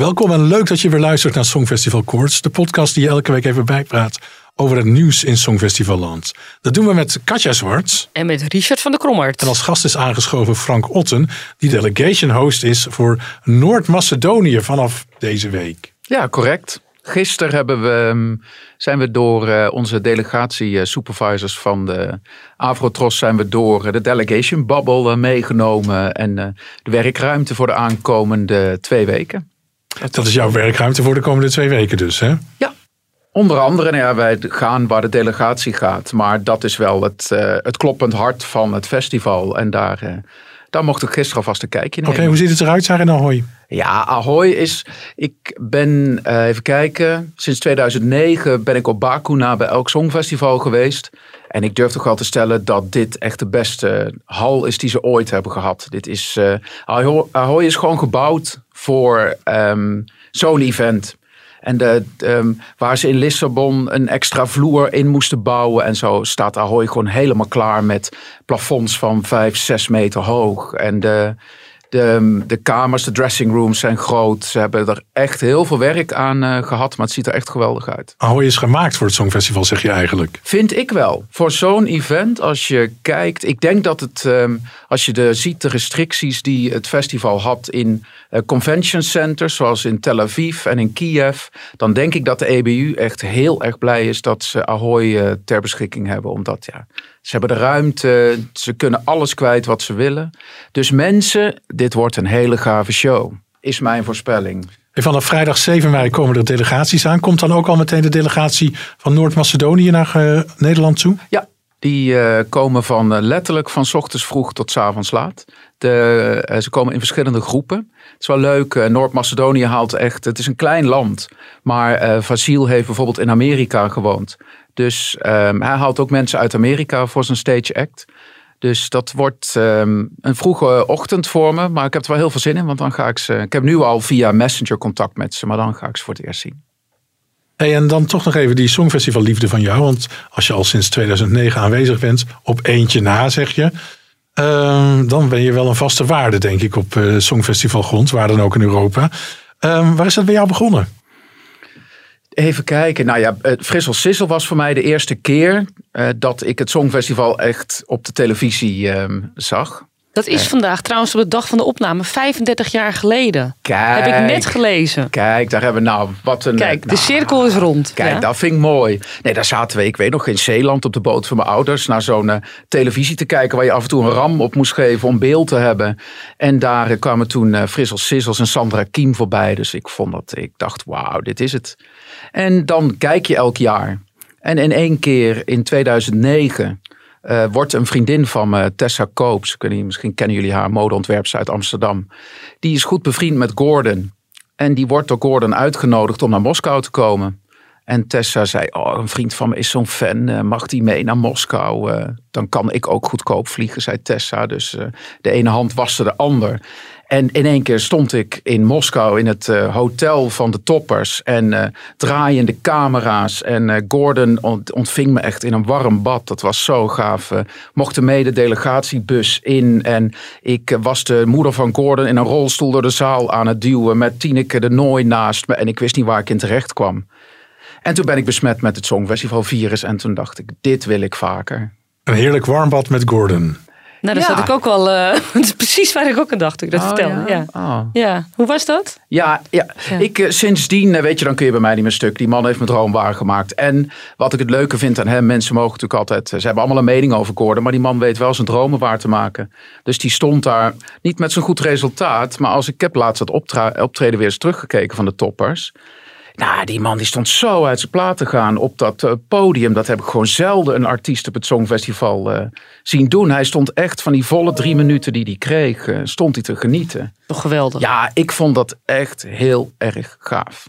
Welkom en leuk dat je weer luistert naar Songfestival Koorts, de podcast die je elke week even bijpraat over het nieuws in Songfestivalland. Dat doen we met Katja Zwarts. En met Richard van der Krommert. En als gast is aangeschoven Frank Otten, die delegation host is voor Noord-Macedonië vanaf deze week. Ja, correct. Gisteren hebben we, ehm, zijn we door uh, onze delegatie uh, supervisors van de Avrotros zijn we door uh, de delegation bubble meegenomen en de werkruimte voor de aankomende twee weken. Dat is jouw werkruimte voor de komende twee weken dus, hè? Ja. Onder andere, nou ja, wij gaan waar de delegatie gaat. Maar dat is wel het, uh, het kloppend hart van het festival. En daar, uh, daar mocht ik gisteren alvast een kijkje nemen. Oké, hoe ziet het eruit daar in Ahoy? Ja, Ahoy is... Ik ben, uh, even kijken, sinds 2009 ben ik op Baku na bij elk songfestival geweest. En ik durf toch wel te stellen dat dit echt de beste hal is die ze ooit hebben gehad. Dit is, Ahoy, Ahoy is gewoon gebouwd voor um, zo'n event. En de, um, waar ze in Lissabon een extra vloer in moesten bouwen. En zo staat Ahoy gewoon helemaal klaar met plafonds van 5, 6 meter hoog. En de, de, de kamers, de dressing rooms zijn groot. Ze hebben er echt heel veel werk aan uh, gehad, maar het ziet er echt geweldig uit. Ahoy is gemaakt voor het Songfestival, zeg je eigenlijk? Vind ik wel. Voor zo'n event, als je kijkt. Ik denk dat het, um, als je de, ziet de restricties die het festival had in convention centers, zoals in Tel Aviv en in Kiev. Dan denk ik dat de EBU echt heel erg blij is dat ze Ahoy uh, ter beschikking hebben. Omdat ja, ze hebben de ruimte, ze kunnen alles kwijt wat ze willen. Dus mensen, dit wordt een hele gave show, is mijn voorspelling. En vanaf vrijdag 7 mei komen er delegaties aan. Komt dan ook al meteen de delegatie van Noord-Macedonië naar uh, Nederland toe? Ja, die uh, komen van uh, letterlijk van ochtends vroeg tot s avonds laat. De, uh, ze komen in verschillende groepen. Het is wel leuk. Noord-Macedonië haalt echt. Het is een klein land. Maar Vasil heeft bijvoorbeeld in Amerika gewoond. Dus um, hij haalt ook mensen uit Amerika voor zijn stage act. Dus dat wordt um, een vroege ochtend voor me. Maar ik heb er wel heel veel zin in. Want dan ga ik ze. Ik heb nu al via Messenger contact met ze. Maar dan ga ik ze voor het eerst zien. En dan toch nog even die Songfestival liefde van jou. Want als je al sinds 2009 aanwezig bent, op eentje na zeg je. Uh, dan ben je wel een vaste waarde, denk ik, op uh, Songfestival grond. Waar dan ook in Europa. Uh, waar is dat bij jou begonnen? Even kijken. Nou ja, Frissel Sissel was voor mij de eerste keer uh, dat ik het Songfestival echt op de televisie uh, zag. Dat is vandaag trouwens op de dag van de opname 35 jaar geleden. Kijk, Heb ik net gelezen. Kijk, daar hebben we nou wat een. Kijk, nou, de cirkel is rond. Kijk, ja? dat vind ik mooi. Nee, daar zaten we, ik weet nog, in Zeeland op de boot van mijn ouders naar zo'n uh, televisie te kijken waar je af en toe een ram op moest geven om beeld te hebben. En daar uh, kwamen toen uh, Frissel Sissels en Sandra Kiem voorbij. Dus ik vond dat, ik dacht, wauw, dit is het. En dan kijk je elk jaar. En in één keer in 2009 uh, wordt een vriendin van me, Tessa Koops, misschien kennen jullie haar, modeontwerpster uit Amsterdam. Die is goed bevriend met Gordon. En die wordt door Gordon uitgenodigd om naar Moskou te komen. En Tessa zei, oh, een vriend van me is zo'n fan, uh, mag die mee naar Moskou? Uh, dan kan ik ook goedkoop vliegen, zei Tessa. Dus de ene hand waste de ander. En in één keer stond ik in Moskou in het uh, hotel van de toppers. En uh, draaiende camera's. En uh, Gordon ont ontving me echt in een warm bad. Dat was zo gaaf. mocht de mede-delegatiebus in. En ik was de moeder van Gordon in een rolstoel door de zaal aan het duwen. Met Tineke de Nooi naast me. En ik wist niet waar ik in terecht kwam. En toen ben ik besmet met het Songfestival virus. En toen dacht ik, dit wil ik vaker. Een heerlijk warm bad met Gordon. Nou, dat Ja. zat ik ook al. eh, dat is precies waar ik ook aan dacht ik dat Oh, vertelde. Ja. Oh. Ja. Hoe was dat? Ja, ja. Ik, eh, sindsdien, eh, weet je, dan kun je bij mij niet meer stuk. Die man heeft mijn droom waargemaakt. En wat ik het leuke vind aan hem, mensen mogen natuurlijk altijd, ze hebben allemaal een mening over Gordon, maar die man weet wel zijn dromen waar te maken. Dus die stond daar niet met zo'n goed resultaat, maar als ik, heb laatst het optra- optreden weer eens teruggekeken van de toppers. Nou, die man die stond zo uit zijn plaat te gaan op dat eh, podium. Dat heb ik gewoon zelden een artiest op het Songfestival eh, zien doen. Hij stond echt van die volle drie minuten die hij kreeg, eh, stond hij te genieten. Toch geweldig. Ja, ik vond dat echt heel erg gaaf.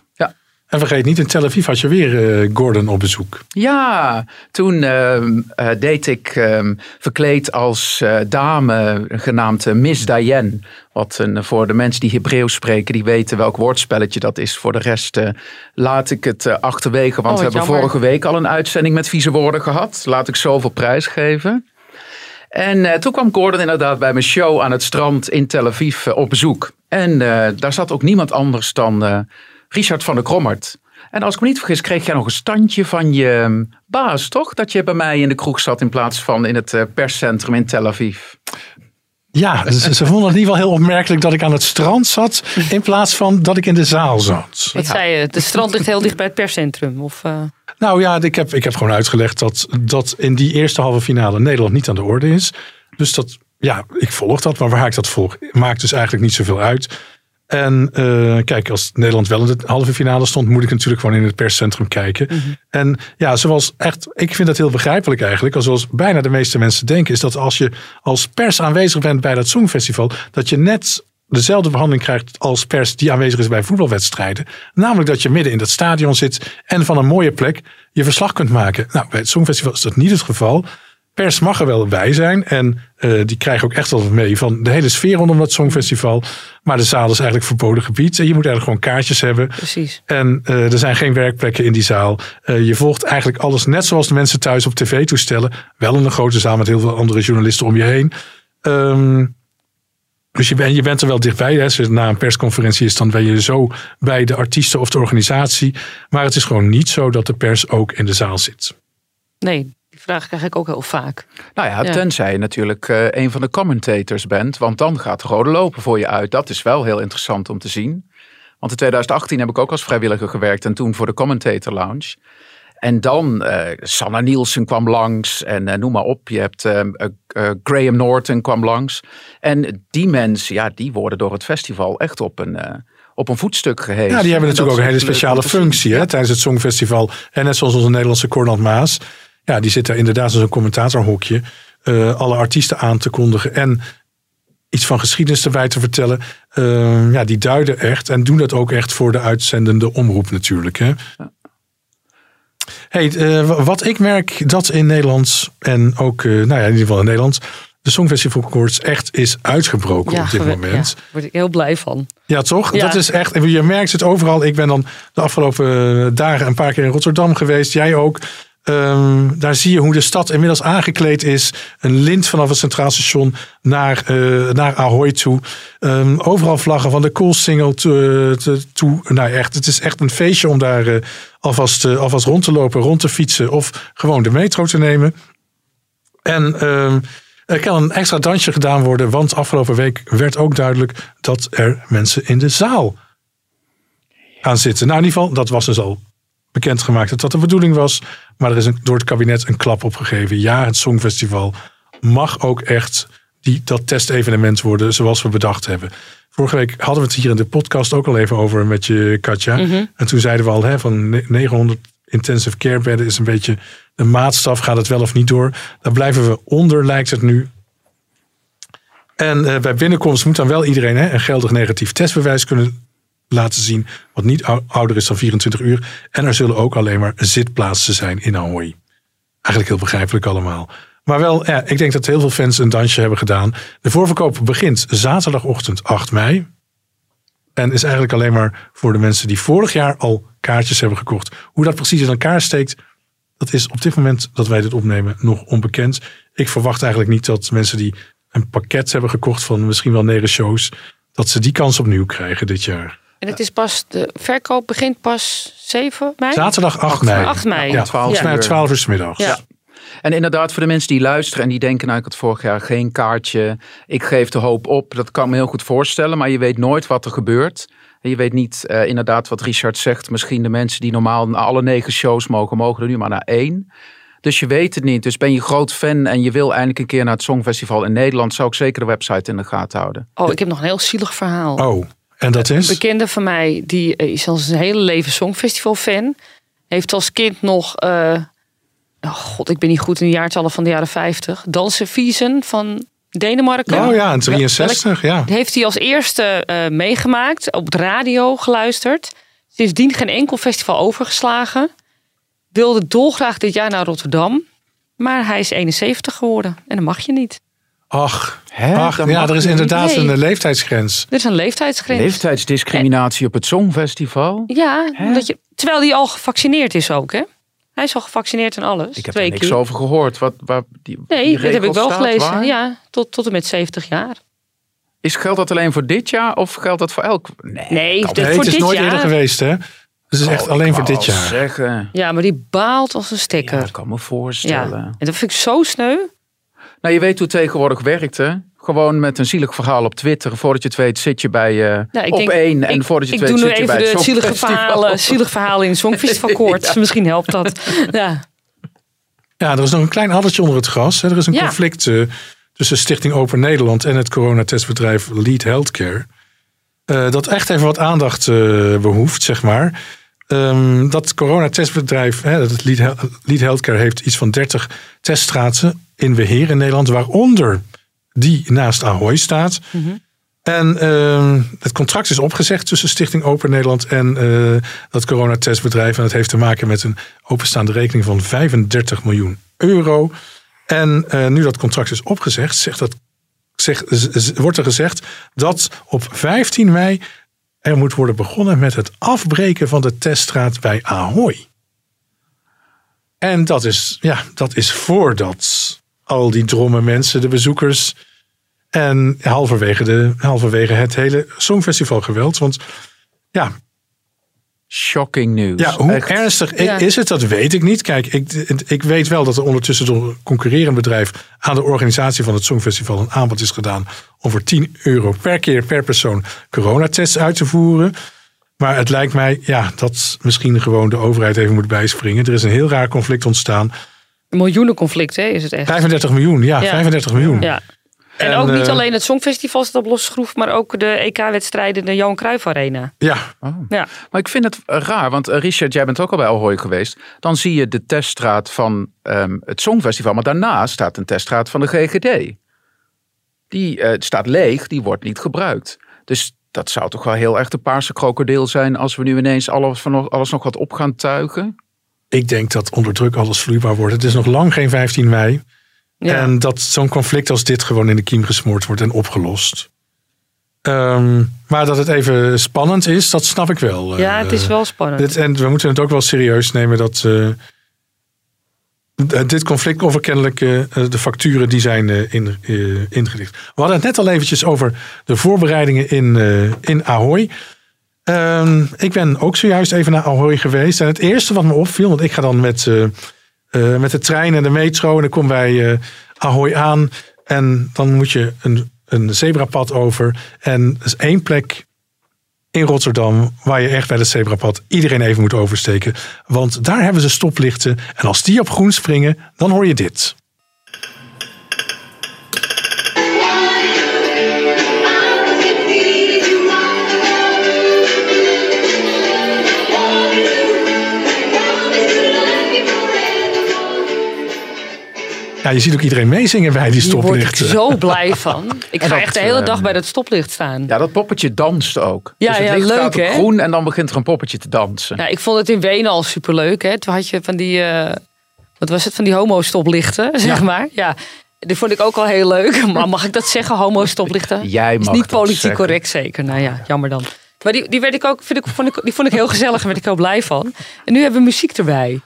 En vergeet niet, in Tel Aviv had je weer eh, Gordon op bezoek. ja toen ehm, eh, deed ik ehm, verkleed als eh, dame genaamd Miss Diane. Wat een, voor de mensen die Hebreeuws spreken, die weten welk woordspelletje dat is. Voor de rest eh, laat ik het eh, achterwege. Want Oh, we hebben jammer. vorige week al een uitzending met vieze woorden gehad. Laat ik zoveel prijs geven. En eh, toen kwam Gordon inderdaad bij mijn show aan het strand in Tel Aviv op bezoek. En eh, daar zat ook niemand anders dan eh, Richard van der Krommert. En als ik me niet vergis, kreeg jij nog een standje van je mm, baas, toch? Dat je bij mij in de kroeg zat in plaats van in het eh, perscentrum in Tel Aviv. Ja, ze, ze vonden het in ieder geval heel opmerkelijk dat ik aan het strand zat. In plaats van dat ik in de zaal zat. Wat zei je? De strand ligt heel dicht bij het perscentrum. Of, eh, Nou ja, ik heb, ik heb gewoon uitgelegd dat, dat in die eerste halve finale Nederland niet aan de orde is. Dus dat, ja, ik volg dat. Maar waar ik dat volg, maakt dus eigenlijk niet zoveel uit. En eh, kijk, als Nederland wel in de halve finale stond, moet ik natuurlijk gewoon in het perscentrum kijken. En ja, zoals echt, ik vind dat heel begrijpelijk eigenlijk. Zoals bijna de meeste mensen denken, is dat als je als pers aanwezig bent bij dat Songfestival, dat je net dezelfde behandeling krijgt als pers die aanwezig is bij voetbalwedstrijden. Namelijk dat je midden in dat stadion zit en van een mooie plek je verslag kunt maken. Nou, bij het Songfestival is dat niet het geval. Pers mag er wel bij zijn en eh, die krijgen ook echt wel wat mee van de hele sfeer rondom dat Songfestival. Maar de zaal is eigenlijk verboden gebied en je moet eigenlijk gewoon kaartjes hebben. precies. En eh, er zijn geen werkplekken in die zaal. Eh, je volgt eigenlijk alles net zoals de mensen thuis op tv toestellen. Wel in een grote zaal met heel veel andere journalisten om je heen. Ehm, dus je, ben, je bent er wel dichtbij. Hè. Na een persconferentie is, dan ben je zo bij de artiesten of de organisatie. Maar het is gewoon niet zo dat de pers ook in de zaal zit. Nee, vraag krijg ik ook heel vaak. Nou ja, Ja. tenzij je natuurlijk eh, een van de commentators bent. Want dan gaat de rode loper voor je uit. Dat is wel heel interessant om te zien. Want in 2018 heb ik ook als vrijwilliger gewerkt. En toen voor de Commentator Lounge. En dan, eh Sanna Nielsen kwam langs. En eh, noem maar op. Je hebt eh, eh, eh, Graham Norton kwam langs. En die mensen, ja, die worden door het festival echt op een, eh, op een voetstuk gehezen. Ja, die hebben natuurlijk ook een hele speciale functie hè, tijdens het Songfestival. En net zoals onze Nederlandse Cornald Maas. Ja, die zit daar inderdaad als een commentatorhokje. eh, alle artiesten aan te kondigen. En iets van geschiedenis erbij te vertellen. Eh, ja, die duiden echt. En doen dat ook echt voor de uitzendende omroep natuurlijk. Hè. Hey, eh, wat ik merk dat in Nederland en ook, nou ja, in ieder geval in Nederland, de Songfestival Awards echt is uitgebroken op dit moment. Ja, daar word ik heel blij van. Ja, toch? Ja. Dat is echt. Je merkt het overal. Ik ben dan de afgelopen dagen een paar keer in Rotterdam geweest. Jij ook. Ehm, daar zie je hoe de stad inmiddels aangekleed is. Een lint vanaf het Centraal Station naar, eh, naar Ahoy toe. Ehm, overal vlaggen van de Cool Single toe. toe. Nou, echt, het is echt een feestje om daar eh, alvast, eh, alvast rond te lopen, rond te fietsen of gewoon de metro te nemen. En ehm, er kan een extra dansje gedaan worden, want afgelopen week werd ook duidelijk dat er mensen in de zaal aan zitten. Nou, in ieder geval, dat was dus al bekendgemaakt dat dat de bedoeling was. Maar er is een, door het kabinet een klap opgegeven. Ja, het Songfestival mag ook echt die, dat testevenement worden zoals we bedacht hebben. Vorige week hadden we het hier in de podcast ook al even over met je, Katja. En toen zeiden we al, hè, van ne- 900 intensive care bedden is een beetje de maatstaf. Gaat het wel of niet door? Daar blijven we onder, lijkt het nu. En eh, bij binnenkomst moet dan wel iedereen hè, een geldig negatief testbewijs kunnen laten zien. Wat niet ou- ouder is dan 24 uur. En er zullen ook alleen maar zitplaatsen zijn in Ahoy. Eigenlijk heel begrijpelijk allemaal. Maar wel, ja, ik denk dat heel veel fans een dansje hebben gedaan. De voorverkoop begint zaterdagochtend 8 mei. En is eigenlijk alleen maar voor de mensen die vorig jaar al kaartjes hebben gekocht. Hoe dat precies in elkaar steekt, dat is op dit moment dat wij dit opnemen nog onbekend. Ik verwacht eigenlijk niet dat mensen die een pakket hebben gekocht van misschien wel negen shows, dat ze die kans opnieuw krijgen dit jaar. En het is pas, de verkoop begint pas 7 mei? Zaterdag 8 mei. 8 mei. Ja, Om 12 volgens mij uur. 12 uur 's middags. Ja. En inderdaad, voor de mensen die luisteren en die denken, nou ik had vorig jaar geen kaartje, ik geef de hoop op. Dat kan ik me heel goed voorstellen, maar je weet nooit wat er gebeurt. Je weet niet eh, inderdaad wat Richard zegt. Misschien de mensen die normaal naar alle negen shows mogen, mogen er nu maar naar één. Dus je weet het niet. Dus ben je groot fan en je wil eindelijk een keer naar het Songfestival in Nederland, zou ik zeker de website in de gaten houden. Oh, ik heb nog een heel zielig verhaal. Oh, en dat Een is? bekende van mij, die is al zijn hele leven Songfestival fan. Heeft als kind nog, eh, oh god, ik ben niet goed in de jaartallen van de jaren 50. Dansen Viesen van Denemarken. Oh ja, een 63, ja. Heeft hij als eerste eh, meegemaakt, op de radio geluisterd. Sindsdien geen enkel festival overgeslagen. Wilde dolgraag dit jaar naar Rotterdam. Maar hij is 71 geworden en dan mag je niet. Ach, Hè? ach Dat ja, mag er is niet. inderdaad Nee. een leeftijdsgrens. Er is een leeftijdsgrens. Leeftijdsdiscriminatie op het Songfestival? Ja, Hè? omdat je, terwijl hij al gevaccineerd is ook, hè? Hij is al gevaccineerd en alles. Ik heb twee er niks keer. over gehoord. Wat, waar die, Nee, die dat heb ik wel staat, gelezen. waar? Ja, tot, tot en met 70 jaar. Is, geldt dat alleen voor dit jaar of geldt dat voor elk? Nee, voor het is dit nooit jaar. eerder geweest, hè? Dus het is echt Oh, ik alleen voor dit jaar. Zeggen. Ja, maar die baalt als een Ja, sticker. ik kan me Ja, voorstellen. en dat vind ik zo sneu. Nou, je weet hoe het tegenwoordig werkt, hè? Gewoon met een zielig verhaal op Twitter. Voordat je het weet zit je bij uh, Nou, ik op denk- één. En ik, voordat je ik het doe weet nu zit je even bij het de zielige Songfestival. verhalen, zielige verhalen in Songfestival koorts. Misschien helpt dat. Ja. Ja, er is nog een klein addertje onder het gras. Hè. Er is een Ja. conflict eh, tussen Stichting Open Nederland en het coronatestbedrijf Lead Healthcare. Eh, dat echt even wat aandacht eh, behoeft, zeg maar. Ehm, dat coronatestbedrijf, hè, dat Lead, Healthcare, heeft iets van 30 teststraten in beheer in Nederland, waaronder die naast Ahoy staat. En ehm, het contract is opgezegd tussen Stichting Open Nederland en eh, dat coronatestbedrijf. En dat heeft te maken met een openstaande rekening van 35 miljoen euro. En eh, nu dat contract is opgezegd, zegt dat, zegt, wordt er gezegd dat op 15 mei er moet worden begonnen met het afbreken van de teststraat bij Ahoy. En dat is, ja, dat is voordat al die dromme mensen, de bezoekers, en halverwege, de, halverwege het hele Songfestival geweld. Want ja, Shocking nieuws. ja hoe Echt. ernstig Ja. is het, dat weet ik niet. Kijk, ik, ik weet wel dat er ondertussen door een concurrerend bedrijf aan de organisatie van het Songfestival een aanbod is gedaan om voor 10 euro per keer per persoon coronatests uit te voeren. Maar het lijkt mij ja, dat misschien gewoon de overheid even moet bijspringen. Er is een heel raar conflict ontstaan. Een miljoenenconflict hè, is het echt. 35 miljoen, ja, Ja. 35 miljoen. Ja. En, En, ook niet eh, alleen het Songfestival staat op losse schroef, maar ook de EK-wedstrijden in de Johan Cruijff Arena. Ja, Ja. Maar ik vind het raar, want eh, Richard, jij bent ook al bij Ahoy geweest. Dan zie je de teststraat van ehm, het Songfestival, maar daarnaast staat een teststraat van de GGD. Die eh, staat leeg, die wordt niet gebruikt. Dus dat zou toch wel heel erg de paarse krokodil zijn als we nu ineens alles, van, alles nog wat op gaan tuigen. ik denk dat onder druk alles vloeibaar wordt. Het is nog lang geen 15 mei. Ja. En dat zo'n conflict als dit gewoon in de kiem gesmoord wordt en opgelost. Ehm, maar dat het even spannend is, dat snap ik wel. ja, het is Eh, wel spannend. dit, en we moeten het ook wel serieus nemen dat eh, dit conflict over kennelijk eh, de facturen die zijn eh, in, eh, ingedicht. We hadden het net al eventjes over de voorbereidingen in, eh, in Ahoy. Ehm, ik ben ook zojuist even naar Ahoy geweest. En het eerste wat me opviel, want ik ga dan met, eh, met de trein en de metro en dan kom bij eh, Ahoy aan. En dan moet je een, een zebrapad over. En er is één plek in Rotterdam waar je echt bij het zebrapad iedereen even moet oversteken. Want daar hebben ze stoplichten. En als die op groen springen, dan hoor je dit. Ja, je ziet ook iedereen meezingen bij die Hier word ik stoplichten. zo blij van. Ik ga dat, echt de hele ehm, dag bij dat stoplicht staan. Ja, dat poppetje danst ook. Ja, dus het ja, licht leuk, gaat op hè? groen en dan begint er een poppetje te dansen. Ja, ik vond het in Wenen al superleuk. Hè? Toen had je van die, eh, wat was het, van die homo-stoplichten, zeg Ja. maar. Ja, die vond ik ook al heel leuk. Maar mag ik dat zeggen, homo-stoplichten? Jij Is mag niet dat politiek zeggen. correct zeker. Nou ja, jammer dan. Maar die, die, werd ik ook, vind ik, vond ik, die vond ik heel gezellig en werd ik heel blij van. En nu hebben we muziek erbij.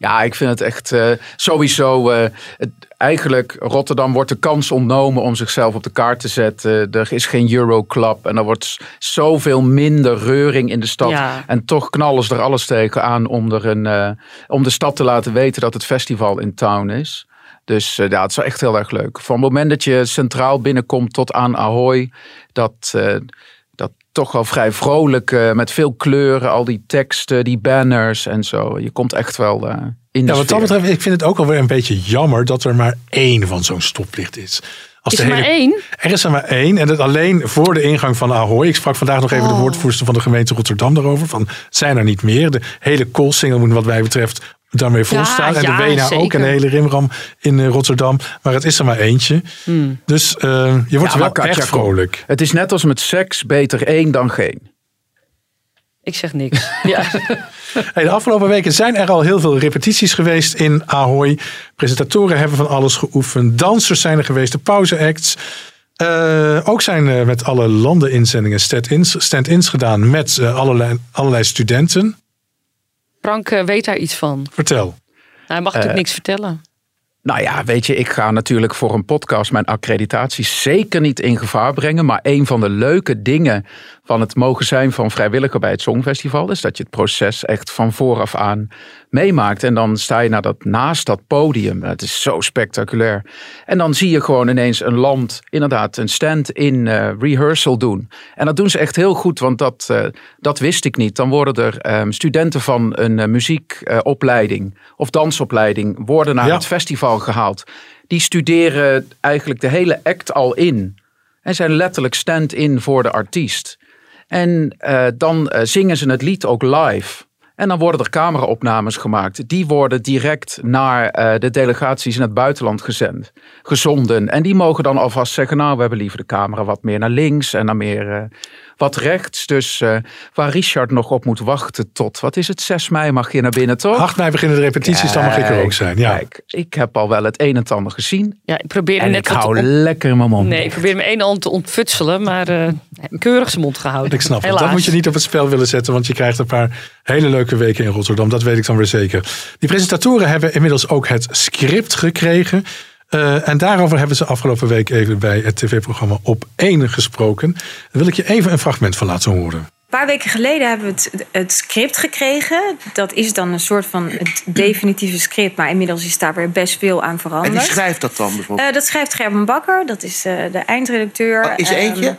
Ja, ik vind het echt eh, sowieso. het, eigenlijk, Rotterdam wordt de kans ontnomen om zichzelf op de kaart te zetten. Er is geen Euroclub en er wordt zoveel minder reuring in de stad. Ja. En toch knallen ze er alles tegen aan om, er een, eh, om de stad te laten weten dat het festival in town is. Dus uh, ja, het is echt heel erg leuk. Van het moment dat je centraal binnenkomt tot aan Ahoy, dat, uh, dat toch wel vrij vrolijk, uh, met veel kleuren, al die teksten, die banners en zo. Je komt echt wel in de Ja, wat dat betreft, ik vind het ook alweer een beetje jammer dat er maar één van zo'n stoplicht is. Als is er maar één? Er is er maar één. En dat alleen voor de ingang van Ahoy. Ik sprak vandaag nog even oh. de woordvoerster van de gemeente Rotterdam daarover. Van, zijn er niet meer? De hele koolsingel moet wat mij betreft daarmee volstaan. Ja, en de Wena ook. En de hele Rimram in Rotterdam. Maar het is er maar eentje. Hmm. Dus uh, je wordt ja, wel echt vrolijk. Het is net als met seks. Beter één dan geen. Ik zeg niks. ja. Hey, de afgelopen weken zijn er al heel veel repetities geweest in Ahoy. Presentatoren hebben van alles geoefend. Dansers zijn er geweest, de pauzeacts. Uh, ook zijn uh, met alle landeninzendingen stand-ins, stand-ins gedaan met uh, allerlei, allerlei studenten. Frank weet daar iets van. Vertel. Nou, hij mag natuurlijk niks vertellen. Nou ja, weet je, ik ga natuurlijk voor een podcast mijn accreditatie zeker niet in gevaar brengen. Maar een van de leuke dingen van het mogen zijn van vrijwilliger bij het Songfestival is dat je het proces echt van vooraf aan meemaakt. En dan sta je naar dat, naast dat podium. Het is zo spectaculair. En dan zie je gewoon ineens een land, inderdaad, een stand in uh, rehearsal doen. En dat doen ze echt heel goed, want dat, uh, dat wist ik niet. Dan worden er um, studenten van een uh, muziekopleiding of dansopleiding worden naar ja. het festival gehaald. Die studeren eigenlijk de hele act al in. En zijn letterlijk stand-in voor de artiest. En uh, dan uh, zingen ze het lied ook live. En dan worden er cameraopnames gemaakt. Die worden direct naar uh, de delegaties in het buitenland gezend, gezonden. En die mogen dan alvast zeggen: Nou, we hebben liever de camera wat meer naar links en naar meer wat rechts. Dus uh, waar Richard nog op moet wachten tot, wat is het, 6 mei mag je naar binnen, toch? 8 mei beginnen de repetities, kijk, dan mag ik er ook zijn. Ja. Kijk, ik heb al wel het een en ander gezien. Ja, ik probeer en net ik hou op... lekker mijn mond. Nee, ik probeer mijn een hand te ontfutselen, maar uh, keurig zijn mond gehouden. Ik snap het. Dat moet je niet op het spel willen zetten, want je krijgt een paar hele leuke weken in Rotterdam. Dat weet ik dan weer zeker. Die presentatoren hebben inmiddels ook het script gekregen. Uh, en daarover hebben ze afgelopen week even bij het tv-programma Op 1 gesproken. Daar wil ik je even een fragment van laten horen. Een paar weken geleden hebben we het, het, script gekregen. Dat is dan een soort van het definitieve script. Maar inmiddels is daar weer best veel aan veranderd. En wie schrijft dat dan bijvoorbeeld? Uh, dat schrijft Gerben Bakker. Dat is uh, de eindredacteur. Oh, is er eentje?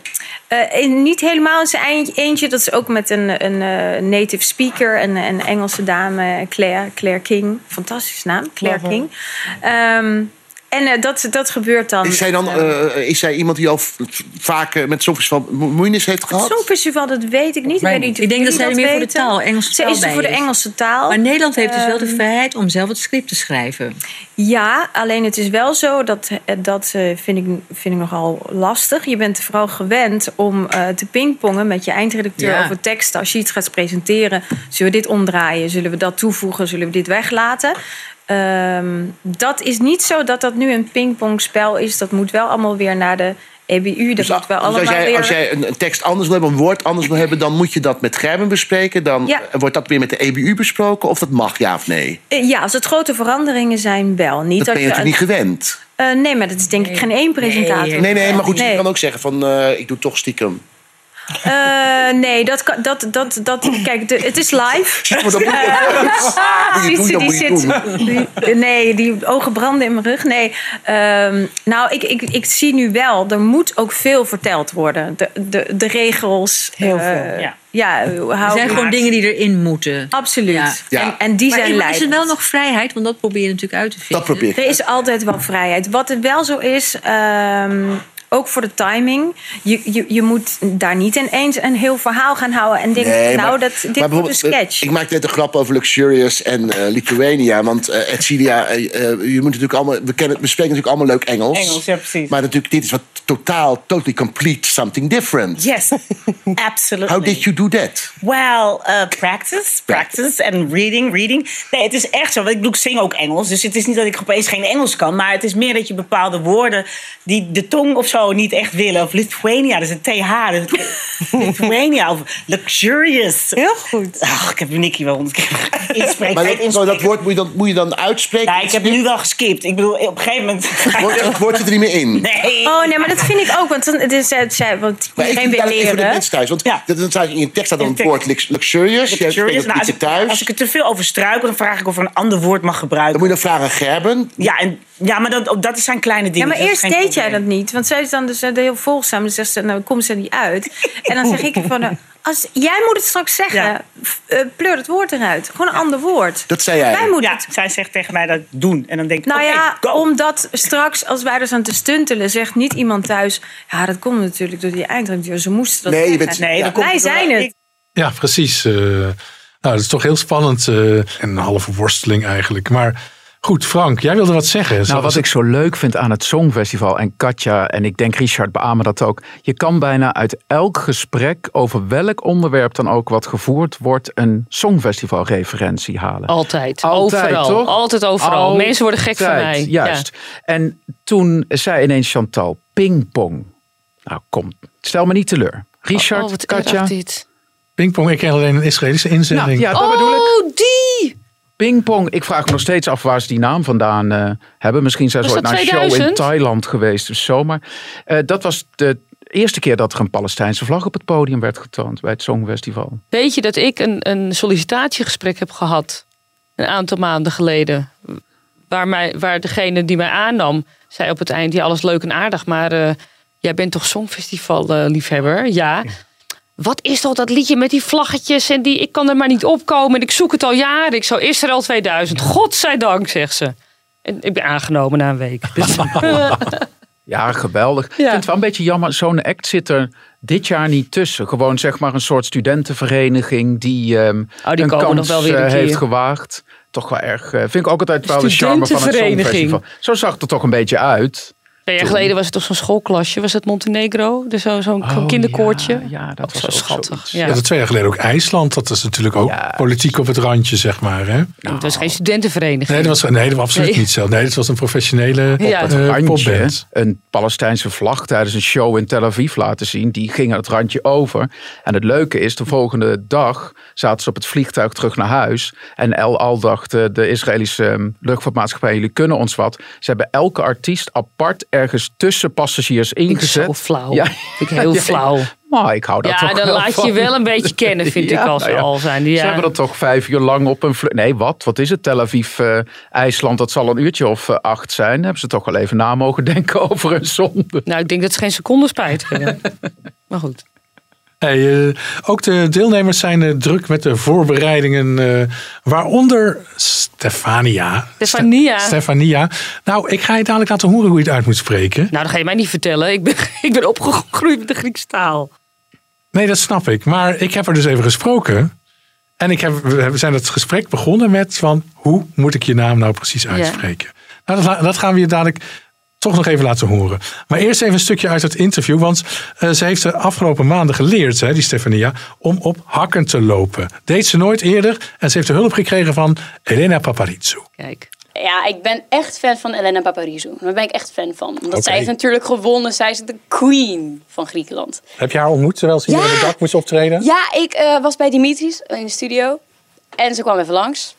Um, niet helemaal is er eentje. Dat is ook met een, een native speaker. Een, een Engelse dame, Claire, Claire King. Fantastische naam, Claire King. Um, en uh, dat, dat gebeurt dan. Is zij dan uh, is zij iemand die al vaak uh, met Songfestival moeienis heeft gehad? Het Songfestival, dat weet ik niet. Ik, niet ik denk dat zij meer weten. voor de taal, Engelse taal. Ze is voor de Engelse taal. Maar Nederland heeft dus wel de ehm, vrijheid om zelf het script te schrijven. Ja, alleen het is wel zo, dat, dat vind, ik, vind ik nogal lastig. Je bent vooral gewend om te pingpongen met je eindredacteur ja. over teksten. Als je iets gaat presenteren, zullen we dit omdraaien? Zullen we dat toevoegen? Zullen we dit weglaten? Um, dat is niet zo dat dat nu een pingpongspel is. Dat moet wel allemaal weer naar de EBU. Dat dus, moet wel dus allemaal als jij, weer... als jij een, tekst anders wil hebben, een woord anders wil hebben... dan moet je dat met Gerben bespreken. Dan ja. wordt dat weer met de EBU besproken. Of dat mag, ja of nee? Uh, ja, als het grote veranderingen zijn, wel. Niet dat, dat ben je natuurlijk niet gewend. Uh, nee, maar dat is denk ik geen één presentator. Nee, nee, nee maar goed, nee. je kan ook zeggen van... Uh, ik doe toch stiekem. Uh, nee, dat, dat, dat, dat, kijk, de, het is live. Ja, maar dat moet je, doen, die zit, nee, die ogen branden in mijn rug. Nee, uh, nou, ik, ik, ik zie nu wel, er moet ook veel verteld worden. De, de, de regels. Heel veel, ja. Ja, er zijn gewoon dingen die erin moeten. Absoluut. Ja. Ja. En, en, die maar zijn leidend. Is er wel nog vrijheid? Want dat probeer je natuurlijk uit te vinden. Dat probeer ik. Er is altijd wel vrijheid. Wat het wel zo is, um, ook voor de timing. Je, je, je moet daar niet ineens een heel verhaal gaan houden en denken, nee, nou, dat, dit wordt een sketch. Ik maak net een grap over Luxurious en uh, Lithuania. Want uh, Edcilia, uh, je moet natuurlijk allemaal, we, kennen, we spreken natuurlijk allemaal leuk Engels. Engels, ja, precies. Maar natuurlijk, dit is wat totaal, totally complete, something different. Yes, absolutely. How did you do that? Well, practice, practice and reading, reading. Nee, het is echt zo. Want ik bedoel, ik zing ook Engels. Dus het is niet dat ik opeens geen Engels kan. Maar het is meer dat je bepaalde woorden die de tong of zo niet echt willen. Of Lithuania, dat is een TH. Dus Lithuania of luxurious. Heel goed. Ach, ik heb Nicky wel honderd keer inspreken. Maar dat, zo, dat woord moet je dan, moet je dan uitspreken. Ja, ik heb nu wel geskipt. Ik bedoel, op een gegeven moment... Het woord zit er niet meer in. Nee. Oh nee, maar dat vind ik ook. Want het is, want Maar ik iedereen wil dat even voor de leren. mensen thuis. Want Ja. dat- in je tekst staat dan het woord lux- luxurious. Je hebt Luxurious. Nou, als, iets ik, thuis. als ik er te veel over struikel, dan vraag ik of er een ander woord mag gebruiken. Dan moet je dan vragen Gerben. Ja, en, ja maar dat, dat zijn kleine Ja, dingen. maar dat is eerst deed jij dat niet. Want zij is dan dus eh, heel volgzaam. Dus zegt ze, nou komt ze er niet uit. En dan zeg ik van, eh, als, jij moet het straks zeggen. Ja. eh, pleur het woord eruit. Gewoon een ander woord. Dat zei jij. Wij moeten Ja, het zij zegt tegen mij dat doen. En dan denk ik, Nou ja, go. omdat straks als wij er aan te stuntelen, zegt niet iemand thuis. Ja, dat komt natuurlijk door die eindredacteur. Ze moesten dat Nee, bent- Nee, Ja. dan komt Wij zijn het. Ja, precies. eh, nou, dat is toch heel spannend. eh, en een halve worsteling eigenlijk. Maar goed, Frank, jij wilde wat zeggen. Nou, Zoals- wat ik zo leuk vind aan het Songfestival en Katja en ik denk Richard beamen dat ook. Je kan bijna uit elk gesprek over welk onderwerp dan ook wat gevoerd wordt een Songfestival-referentie halen. Altijd. Altijd, overal. toch? Altijd overal. Altijd, Mensen worden gek van mij. Juist. En toen zei ineens Chantal, pingpong. Nou, kom, stel me niet teleur. Richard, oh, wat Katja. Pingpong, ik ken alleen een Israëlische Nou, inzending. ja, dat bedoel ik. Oh, die! Pingpong. Ik vraag me nog steeds af waar ze die naam vandaan eh, hebben. Misschien zijn ze ooit naar een show in 2000? Thailand geweest of zo. Maar eh, dat was de eerste keer dat er een Palestijnse vlag op het podium werd getoond bij het Songfestival. Weet je dat ik een, een sollicitatiegesprek heb gehad een aantal maanden geleden? Waar, mij, waar degene die mij aannam zei op het eind: Ja, alles leuk en aardig, maar eh, jij bent toch Songfestival-liefhebber? ja. Wat is toch dat liedje met die vlaggetjes en die ik kan er maar niet opkomen en ik zoek het al jaren. Ik zou Israël 2000. Godzijdank, zegt ze. En ik ben aangenomen na een week. Dus, Ja, geweldig. Ik vind het wel een beetje jammer. Zo'n act zit er dit jaar niet tussen. Gewoon zeg maar een soort studentenvereniging die, ehm Oh, die een kans nog wel weer een eh, heeft gewaagd. Toch wel erg. eh, vind ik ook altijd wel de charme van het Studentenvereniging. Songfestival. Zo zag het er toch een beetje uit. Twee jaar geleden was het toch zo'n schoolklasje? Was het Montenegro? Dus zo- zo'n Oh, kinderkoortje? Ja, ja, dat Oh, was zo ook schattig. Ja. Ja, dat twee jaar geleden ook IJsland. Dat is natuurlijk ook Ja. politiek op het randje, zeg maar. Hè? het was geen studentenvereniging. Nee, dat was, nee, dat was absoluut Nee. niet zo. Nee, dat was een professionele Ja. eh, randje popband. een Palestijnse vlag tijdens een show in Tel Aviv laten zien. Die ging het randje over. En het leuke is, de volgende dag zaten ze op het vliegtuig terug naar huis. En El Al dacht de Israëlische ehm, luchtvaartmaatschappij, jullie kunnen ons wat. Ze hebben elke artiest apart ergens tussen passagiers ingezet. zo flauw. Ja. Vind ik heel Ja, flauw. Maar ik hou daar Ja, toch dan wel laat van. je wel een beetje kennen, vind Ja, ik, als nou ze ja. al zijn. Ze Ja. hebben er toch vijf uur lang op een vlucht. Nee, wat? Wat is het? Tel Aviv, eh, IJsland, dat zal een uurtje of eh, acht zijn. Hebben ze toch wel even na mogen denken over een zonde. Nou, ik denk dat ze geen seconde spijt hebben. maar goed. Hey, eh, ook de deelnemers zijn eh, druk met de voorbereidingen. eh, waaronder Stefania. Stefania. Ste- Stefania. Nou, ik ga je dadelijk laten horen hoe je het uit moet spreken. Nou, dat ga je mij niet vertellen. Ik ben, ik ben opgegroeid met de Griekse taal. Nee, dat snap ik. Maar ik heb er dus even gesproken. En ik heb, we zijn het gesprek begonnen met van hoe moet ik je naam nou precies uitspreken? Nou, dat, dat gaan we je dadelijk toch nog even laten horen. Maar eerst even een stukje uit het interview. Want eh, ze heeft de afgelopen maanden geleerd, hè, die Stefania, om op hakken te lopen. Deed ze nooit eerder. En ze heeft de hulp gekregen van Elena Paparizou. Kijk. Ja, ik ben echt fan van Elena Paparizou. Daar ben ik echt fan van. Omdat zij heeft natuurlijk gewonnen. Zij is de queen van Griekenland. Heb je haar ontmoet terwijl ze hier op het dak moest optreden? Ja, ik eh, was bij Dimitris in de studio. En ze kwam even langs.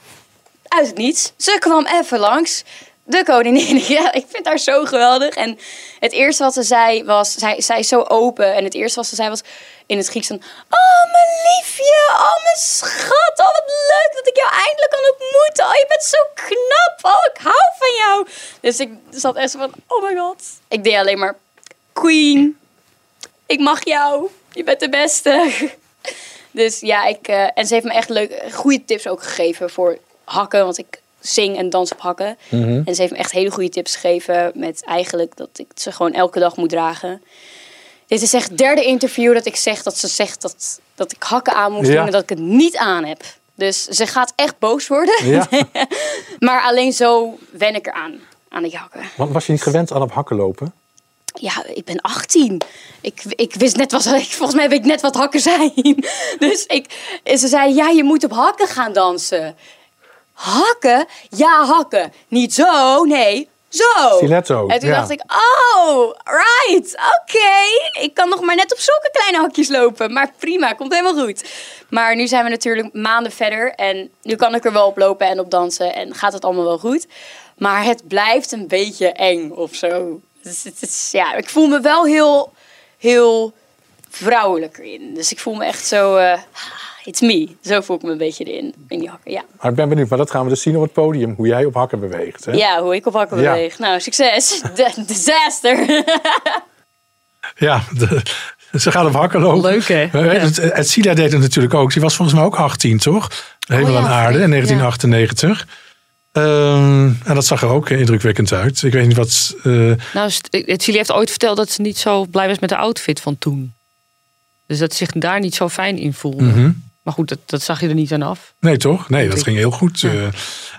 Uit het niets. Ze kwam even langs. De koningin. Ja, ik vind haar zo geweldig. En het eerste wat ze zei was... Zij, zij is zo open. En het eerste wat ze zei was in het Grieks dan... Oh, mijn liefje. Oh, mijn schat. Oh, wat leuk dat ik jou eindelijk kan ontmoeten. Oh, je bent zo knap. Oh, ik hou van jou. Dus ik zat echt van... Oh my god. Ik deed alleen maar... Queen. Ik mag jou. Je bent de beste. Dus ja, ik, eh, en ze heeft me echt leuk, goede tips ook gegeven voor hakken. Want ik zing en dans op hakken. En ze heeft me echt hele goede tips gegeven. Met eigenlijk dat ik ze gewoon elke dag moet dragen. Dit is echt het derde interview dat ik zeg dat ze zegt dat, dat ik hakken aan moet Ja. doen. En dat ik het niet aan heb. Dus ze gaat echt boos worden. Ja. maar alleen zo wen ik eraan. Aan die hakken. Want was je niet gewend aan op hakken lopen? Ja, ik ben 18. Ik, ik wist net wat, volgens mij weet ik net wat hakken zijn. Dus ik, ze zei, ja, je moet op hakken gaan dansen. Hakken? Ja, hakken. Niet zo, nee. Zo. Stiletto, En toen ja. dacht ik, oh, right, oké. Ik kan nog maar net op zulke kleine hakjes lopen. Maar prima, komt helemaal goed. Maar nu zijn we natuurlijk maanden verder. En nu kan ik er wel op lopen en op dansen. En gaat het allemaal wel goed. Maar het blijft een beetje eng of zo. Dus het is, ja, ik voel me wel heel, heel vrouwelijk erin. Dus ik voel me echt zo, eh it's me. Zo voel ik me een beetje erin, in die hakken, ja. Maar ik ben benieuwd, maar dat gaan we dus zien op het podium. Hoe jij op hakken beweegt. Hè? Ja, hoe ik op hakken Ja. beweeg. Nou, succes. Disaster. Ja, de- ze gaat op hakken lopen. Leuk, hè? Het, het Sila deed het natuurlijk ook. Die was volgens mij ook 18, toch? Helemaal Oh ja, aan aarde in 1998. Ehm, en dat zag er ook indrukwekkend uit. Ik weet niet wat... eh, Nou, Celia heeft ooit verteld dat ze niet zo blij was met de outfit van toen. Dus dat ze zich daar niet zo fijn in voelde. mhm. Maar goed, dat, dat zag je er niet aan af. Nee, toch? Nee, dat ging heel goed. eh.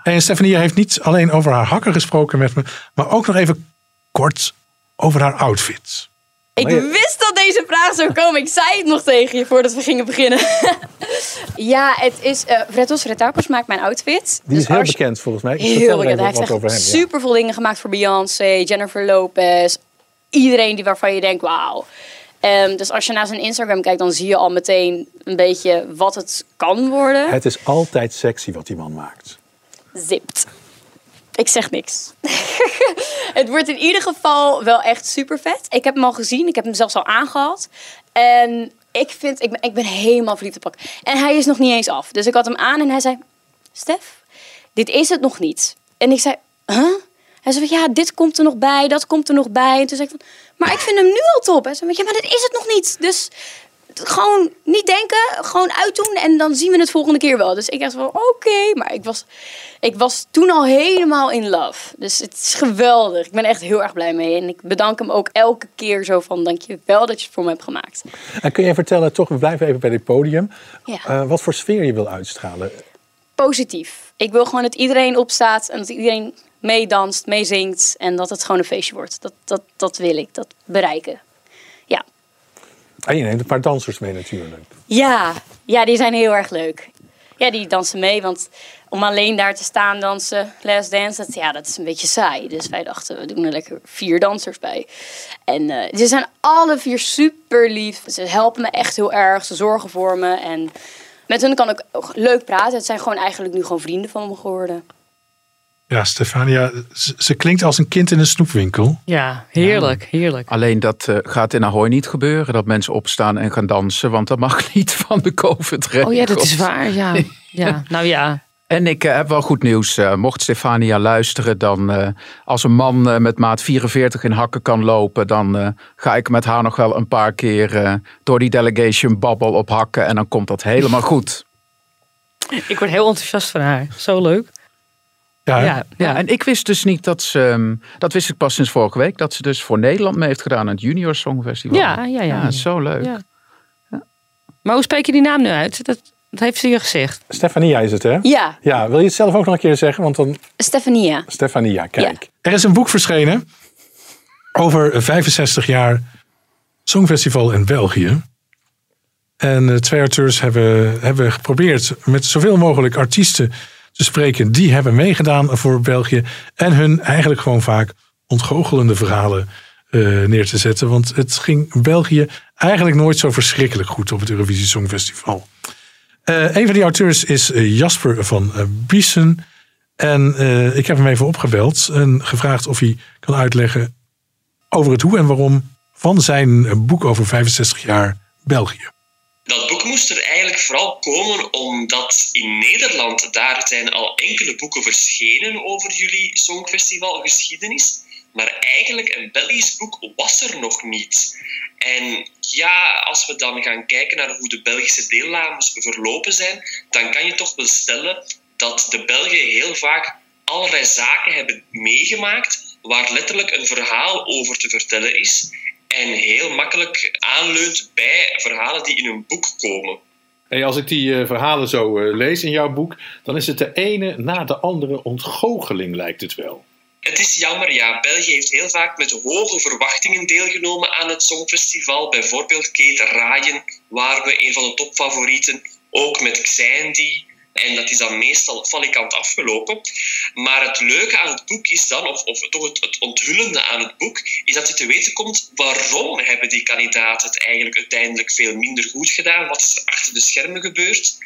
En Stefanie heeft niet alleen over haar hakken gesproken met me, maar ook nog even kort over haar outfit. Ik wist dat deze vraag zou komen. Ik zei het nog tegen je voordat we gingen beginnen. ja, het is... eh Vretos Vretakos maakt mijn outfit. Die Dus is heel bekend volgens mij. Heel Vertel er bekend. Hij heeft echt hem. ja. super veel dingen gemaakt voor Beyoncé, Jennifer Lopez. Iedereen die waarvan je denkt, wauw. Ehm, dus als je naar zijn Instagram kijkt, dan zie je al meteen een beetje wat het kan worden. Het is altijd sexy wat die man maakt. zipt. Ik zeg niks. het wordt in ieder geval wel echt super vet. Ik heb hem al gezien. Ik heb hem zelfs al aangehad. En ik vind, ik ben, ik ben helemaal verliefd op pak. En hij is nog niet eens af. Dus ik had hem aan en hij zei, Stef, dit is het nog niet. En ik zei, huh? Hij zei, ja, dit komt er nog bij, dat komt er nog bij. En toen zei ik, van, maar ik vind hem nu al top. Hij zei, ja, maar dit is het nog niet. Dus gewoon niet denken, gewoon uitdoen en dan zien we het volgende keer wel. Dus ik dacht van oké, maar ik was, ik was toen al helemaal in love. Dus het is geweldig. Ik ben echt heel erg blij mee. En ik bedank hem ook elke keer zo van dank je wel dat je het voor me hebt gemaakt. En kun je vertellen, toch, we blijven even bij dit podium, Ja. eh, wat voor sfeer je wil uitstralen? Positief. Ik wil gewoon dat iedereen opstaat en dat iedereen meedanst, meezingt en dat het gewoon een feestje wordt. Dat, dat, dat wil ik, dat bereiken. Ja. En je neemt een paar dansers mee natuurlijk. Ja, ja, die zijn heel erg leuk. Ja, die dansen mee, want om alleen daar te staan dansen, last dance, dat, ja, dat is een beetje saai. Dus wij dachten, we doen er lekker vier dansers bij. En eh, ze zijn alle vier super lief. Ze helpen me echt heel erg, ze zorgen voor me. En met hun kan ik ook leuk praten. Het zijn gewoon eigenlijk nu gewoon vrienden van me geworden. Ja, Stefania, ze, ze klinkt als een kind in een snoepwinkel. Ja, heerlijk, heerlijk. Alleen dat eh, gaat in Ahoy niet gebeuren. Dat mensen opstaan en gaan dansen. Want dat mag niet van de COVID-regels. Oh ja, dat is waar. Ja, ja. nou ja. En ik eh, heb wel goed nieuws. Eh, mocht Stefania luisteren, dan eh, als een man met maat 44 in hakken kan lopen, dan eh, ga ik met haar nog wel een paar keer eh, door die delegation babbel op hakken. En dan komt dat helemaal goed. Ik word heel enthousiast van haar. Zo leuk. Ja, Ja, en ik wist dus niet dat ze, ehm, dat wist ik pas sinds vorige week, dat ze dus voor Nederland mee heeft gedaan aan het Junior Songfestival. Ja, ja, ja. zo leuk. Ja. Maar hoe spreek je die naam nu uit? Dat, dat heeft ze je gezegd. Stefania is het, hè? Ja, Ja, wil je het zelf ook nog een keer zeggen? Want dan, Stefania. Stefania, kijk. Er is een boek verschenen over 65 jaar Songfestival in België. En eh, twee auteurs hebben, hebben geprobeerd met zoveel mogelijk artiesten te spreken die hebben meegedaan voor België. En hun eigenlijk gewoon vaak ontgoochelende verhalen eh, neer te zetten. Want het ging België eigenlijk nooit zo verschrikkelijk goed op het Eurovisie Songfestival. Eh, een van die auteurs is eh, Jasper van Biesen. En ik heb hem even opgebeld en gevraagd of hij kan uitleggen over het hoe en waarom van zijn boek over 65 jaar België. Dat boek moest er eigenlijk vooral komen omdat in Nederland daar zijn al enkele boeken verschenen over jullie Songfestival geschiedenis. Maar eigenlijk een Belgisch boek was er nog niet. En ja, als we dan gaan kijken naar hoe de Belgische deelnames verlopen zijn, dan kan je toch wel stellen dat de Belgen heel vaak allerlei zaken hebben meegemaakt waar letterlijk een verhaal over te vertellen is. En heel makkelijk aanleunt bij verhalen die in een boek komen. Hey, als ik die eh, verhalen zo eh, lees in jouw boek, dan is het de ene na de andere ontgoocheling, lijkt het wel. Het is jammer, ja. België heeft heel vaak met hoge verwachtingen deelgenomen aan het Songfestival. Bijvoorbeeld Kate Ryan waren we een van de topfavorieten. Ook met Xandy. En dat is dan meestal valikant afgelopen. Maar het leuke aan het boek is dan, of, of toch het, het onthullende aan het boek, is dat je te weten komt waarom hebben die kandidaten het eigenlijk uiteindelijk veel minder goed gedaan. Wat is er achter de schermen gebeurd?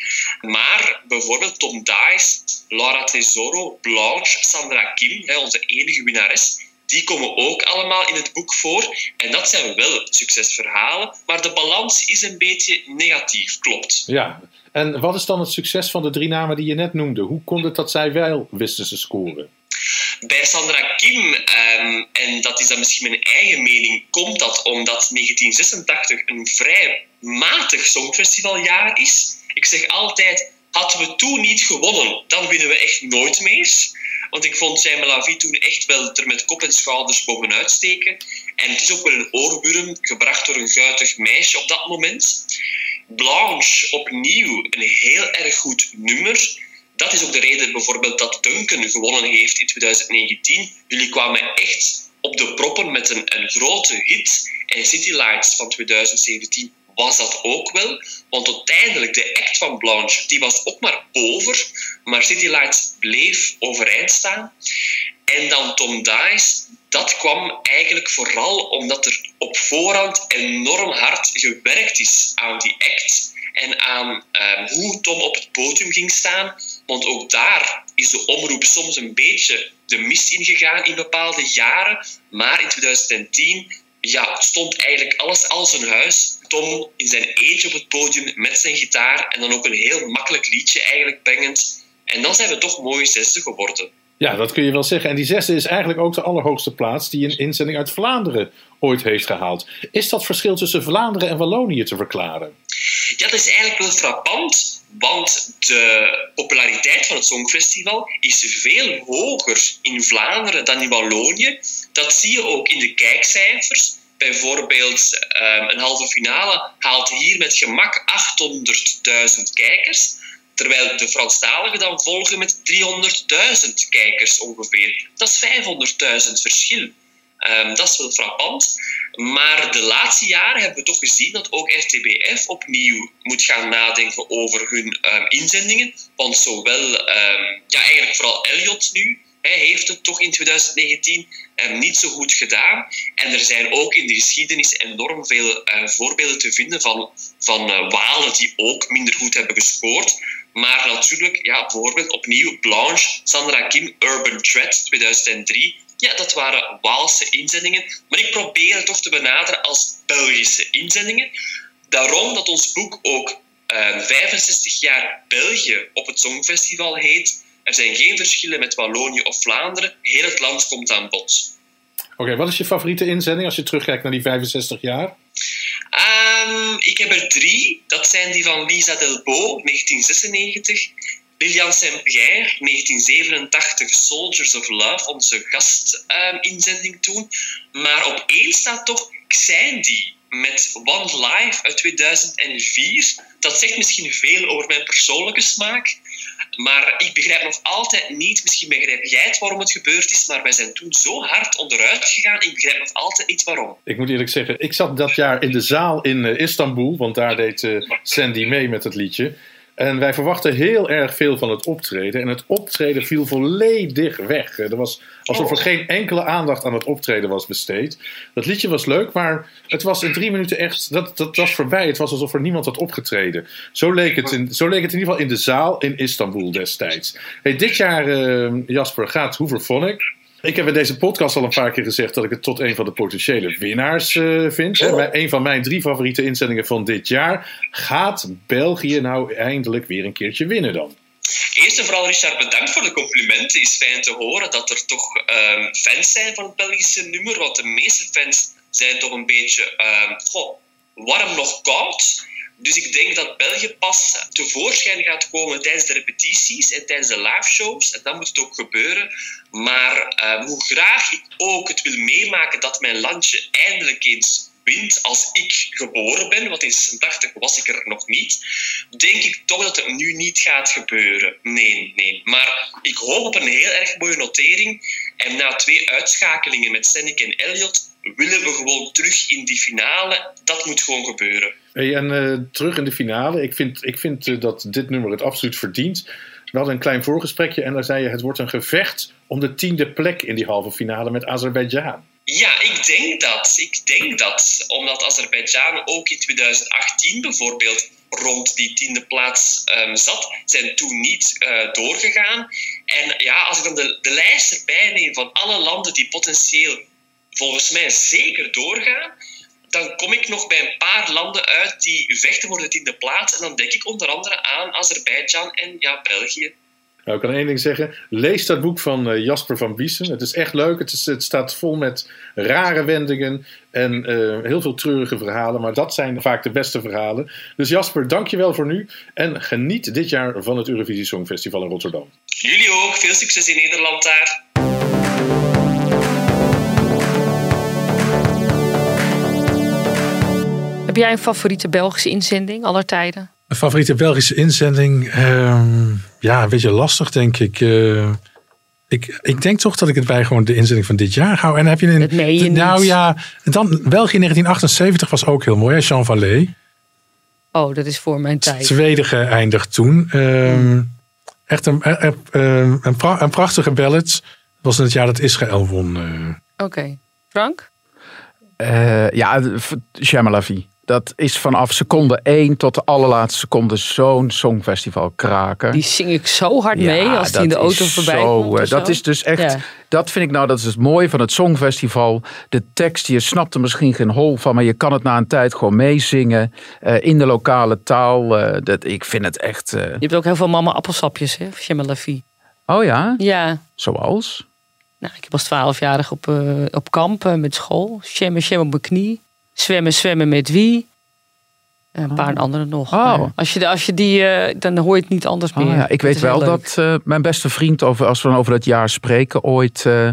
Maar bijvoorbeeld Tom Dice, Laura Tesoro, Blanche, Sandra Kim, onze enige winnares, die komen ook allemaal in het boek voor. En dat zijn wel succesverhalen, maar de balans is een beetje negatief, klopt. Ja, en wat is dan het succes van de drie namen die je net noemde? Hoe komt het dat zij wel wisten te scoren? Bij Sandra Kim, ehm, en dat is dan misschien mijn eigen mening, komt dat omdat 1986 een vrij matig songfestivaljaar is. Ik zeg altijd, hadden we toen niet gewonnen, dan winnen we echt nooit meer. Want ik vond Melavie toen echt wel er met kop en schouders bovenuit steken. En het is ook wel een oorburm, gebracht door een guitig meisje op dat moment. Blanche, opnieuw een heel erg goed nummer. Dat is ook de reden bijvoorbeeld dat Duncan gewonnen heeft in 2019. Jullie kwamen echt op de proppen met een, een grote hit. En City Lights van 2017 was dat ook wel. Want uiteindelijk, de act van Blanche, die was ook maar over. Maar City Lights bleef overeind staan. En dan Tom Dice, dat kwam eigenlijk vooral omdat er op voorhand enorm hard gewerkt is aan die act. En aan ehm, hoe Tom op het podium ging staan. Want ook daar is de omroep soms een beetje de mist ingegaan in bepaalde jaren. Maar in 2010 ja, stond eigenlijk alles als een huis. Tom in zijn eentje op het podium met zijn gitaar en dan ook een heel makkelijk liedje eigenlijk brengend. En dan zijn we toch mooi zesde geworden. Ja, dat kun je wel zeggen. En die zesde is eigenlijk ook de allerhoogste plaats die een inzending uit Vlaanderen ooit heeft gehaald. Is dat verschil tussen Vlaanderen en Wallonië te verklaren? Ja, dat is eigenlijk wel frappant, want de populariteit van het Songfestival is veel hoger in Vlaanderen dan in Wallonië. Dat zie je ook in de kijkcijfers. Bijvoorbeeld ehm, een halve finale haalt hier met gemak 800.000 kijkers. Terwijl de Franstaligen dan volgen met 300.000 kijkers ongeveer. Dat is 500.000 verschil. Um, dat is wel frappant. Maar de laatste jaren hebben we toch gezien dat ook RTBF opnieuw moet gaan nadenken over hun um, inzendingen. Want zowel, ja, eigenlijk vooral Elliot nu, heeft het toch in 2019 um, niet zo goed gedaan. En er zijn ook in de geschiedenis enorm veel uh, voorbeelden te vinden van, van uh, Walen die ook minder goed hebben gescoord. Maar natuurlijk, ja, bijvoorbeeld opnieuw Blanche, Sandra Kim, Urban Thread 2003. Ja, dat waren Waalse inzendingen. Maar ik probeer het toch te benaderen als Belgische inzendingen. Daarom dat ons boek ook uh, 65 jaar België op het Songfestival heet. Er zijn geen verschillen met Wallonië of Vlaanderen. Heel het land komt aan bod. Oké, okay, wat is je favoriete inzending als je terugkijkt naar die 65 jaar? Um, ik heb er drie. Dat zijn die van Lisa Delbo, 1996. Lilian Saint-Pierre, 1987, Soldiers of Love, onze gastinzending um, toen. Maar op één staat toch Xandy met One Life uit 2004. Dat zegt misschien veel over mijn persoonlijke smaak. Maar ik begrijp nog altijd niet, misschien begrijp jij het waarom het gebeurd is, maar wij zijn toen zo hard onderuit gegaan. Ik begrijp nog altijd niet waarom. Ik moet eerlijk zeggen, ik zat dat jaar in de zaal in uh, Istanbul, want daar deed uh, Sandy mee met het liedje. En wij verwachten heel erg veel van het optreden. En het optreden viel volledig weg. Er was alsof er geen enkele aandacht aan het optreden was besteed. Dat liedje was leuk, maar het was in drie minuten echt. Dat, dat was voorbij. Het was alsof er niemand had opgetreden. Zo leek het in, zo leek het in ieder geval in de zaal in Istanbul destijds. Hey, dit jaar, uh, Jasper, gaat Hooverphonic. Ik heb in deze podcast al een paar keer gezegd dat ik het tot een van de potentiële winnaars uh, vind. Oh. Een van mijn drie favoriete inzendingen van dit jaar. Gaat België nou eindelijk weer een keertje winnen dan? Eerst en vooral, Richard, bedankt voor de complimenten. Het is fijn te horen dat er toch um, fans zijn van het Belgische nummer. Want de meeste fans zijn toch een beetje um, warm nog koud. Dus ik denk dat België pas tevoorschijn gaat komen tijdens de repetities en tijdens de live shows. En dan moet het ook gebeuren. Maar uh, hoe graag ik ook het wil meemaken dat mijn landje eindelijk eens wint als ik geboren ben, want in 86 was ik er nog niet, denk ik toch dat het nu niet gaat gebeuren. Nee, nee. Maar ik hoop op een heel erg mooie notering. En na twee uitschakelingen met Sennik en Elliot willen we gewoon terug in die finale. Dat moet gewoon gebeuren. En uh, terug in de finale. Ik vind, ik vind uh, dat dit nummer het absoluut verdient. We hadden een klein voorgesprekje en daar zei je: het wordt een gevecht om de tiende plek in die halve finale met Azerbeidzjan. Ja, ik denk dat. Ik denk dat. Omdat Azerbeidzjan ook in 2018 bijvoorbeeld rond die tiende plaats um, zat, zijn toen niet uh, doorgegaan. En ja, als ik dan de, de lijst erbij neem van alle landen die potentieel volgens mij zeker doorgaan, dan kom ik nog bij een paar landen uit die vechten voor de tiende plaats. En dan denk ik onder andere aan Azerbeidzjan en ja, België. Nou, ik kan één ding zeggen. Lees dat boek van uh, Jasper van Biesen. Het is echt leuk. Het, is, het staat vol met rare wendingen en uh, heel veel treurige verhalen. Maar dat zijn vaak de beste verhalen. Dus Jasper, dankjewel voor nu. En geniet dit jaar van het Eurovisie Songfestival in Rotterdam. Jullie ook. Veel succes in Nederland daar. Heb jij een favoriete Belgische inzending aller tijden? Een favoriete Belgische inzending? Uh, ja, een beetje lastig denk ik. Uh, ik. Ik denk toch dat ik het bij gewoon de inzending van dit jaar hou. En heb je een. Dat meen je nou niet. ja, dan België 1978 was ook heel mooi. Hè? Jean Vallée. Oh, dat is voor mijn tijd. Tweede geëindigd toen. Uh, echt een, een, een, pra een, prachtige ballad. Dat was in het jaar dat Israël won. Oké. Okay. Frank? Uh, ja, Jamalavi. Dat is vanaf seconde 1 tot de allerlaatste seconde zo'n songfestival kraken. Die zing ik zo hard mee ja, als die in de auto voorbij zo, komt. Dat zo. is dus echt, ja. dat vind ik nou, dat is het mooie van het songfestival. De tekst, je snapt er misschien geen hol van, maar je kan het na een tijd gewoon meezingen. Uh, in de lokale taal. Uh, dat, ik vind het echt... Je hebt ook heel veel mama appelsapjes, hè? Of Oh ja? Ja. Zoals? Nou, ik was twaalfjarig op, op kamp uh, met school. Zwemmen, zwemmen op mijn knie. Zwemmen, zwemmen met wie. En een paar oh. andere nog. Oh. Als, je, als je die, uh, dan hoor je het niet anders meer. Oh, ja. Ik weet wel dat uh, mijn beste vriend, over, als we dan over dat jaar spreken, ooit uh,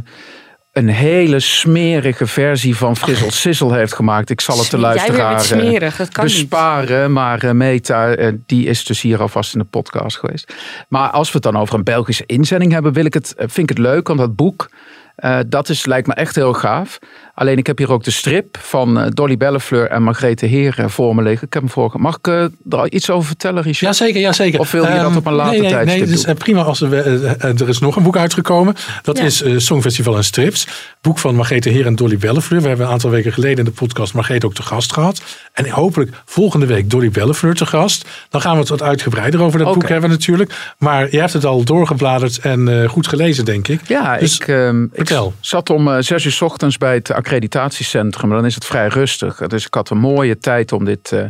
een hele smerige versie van Frissel Sissel heeft gemaakt. Ik zal het de luisteraar smerig, dat kan besparen. Niet. Maar Meta, die is dus hier alvast in de podcast geweest. Maar als we het dan over een Belgische inzending hebben, wil ik het, vind ik het leuk, want dat boek. Uh, dat is, lijkt me echt heel gaaf. Alleen ik heb hier ook de strip van uh, Dolly Bellefleur en Margrethe Heer uh, voor me liggen. Ik heb hem voor. Mag ik er iets over vertellen, Richard? Jazeker, jazeker. Of wil je um, dat op een later nee, nee, tijdstip nee, doen? Nee, prima. Als er, er is nog een boek uitgekomen. Dat Ja. is Songfestival en Strips. Boek van Margrethe Heer en Dolly Bellefleur. We hebben een aantal weken geleden in de podcast Margrethe ook te gast gehad. En hopelijk volgende week Dolly Bellefleur te gast. Dan gaan we het wat uitgebreider over dat boek hebben natuurlijk. Maar je hebt het al doorgebladerd en eh, goed gelezen, denk ik. Ja, Dus ik, ehm, ik zat om eh, zes uur 's ochtends bij het accreditatiecentrum. Dan is het vrij rustig. Dus ik had een mooie tijd om dit, eh,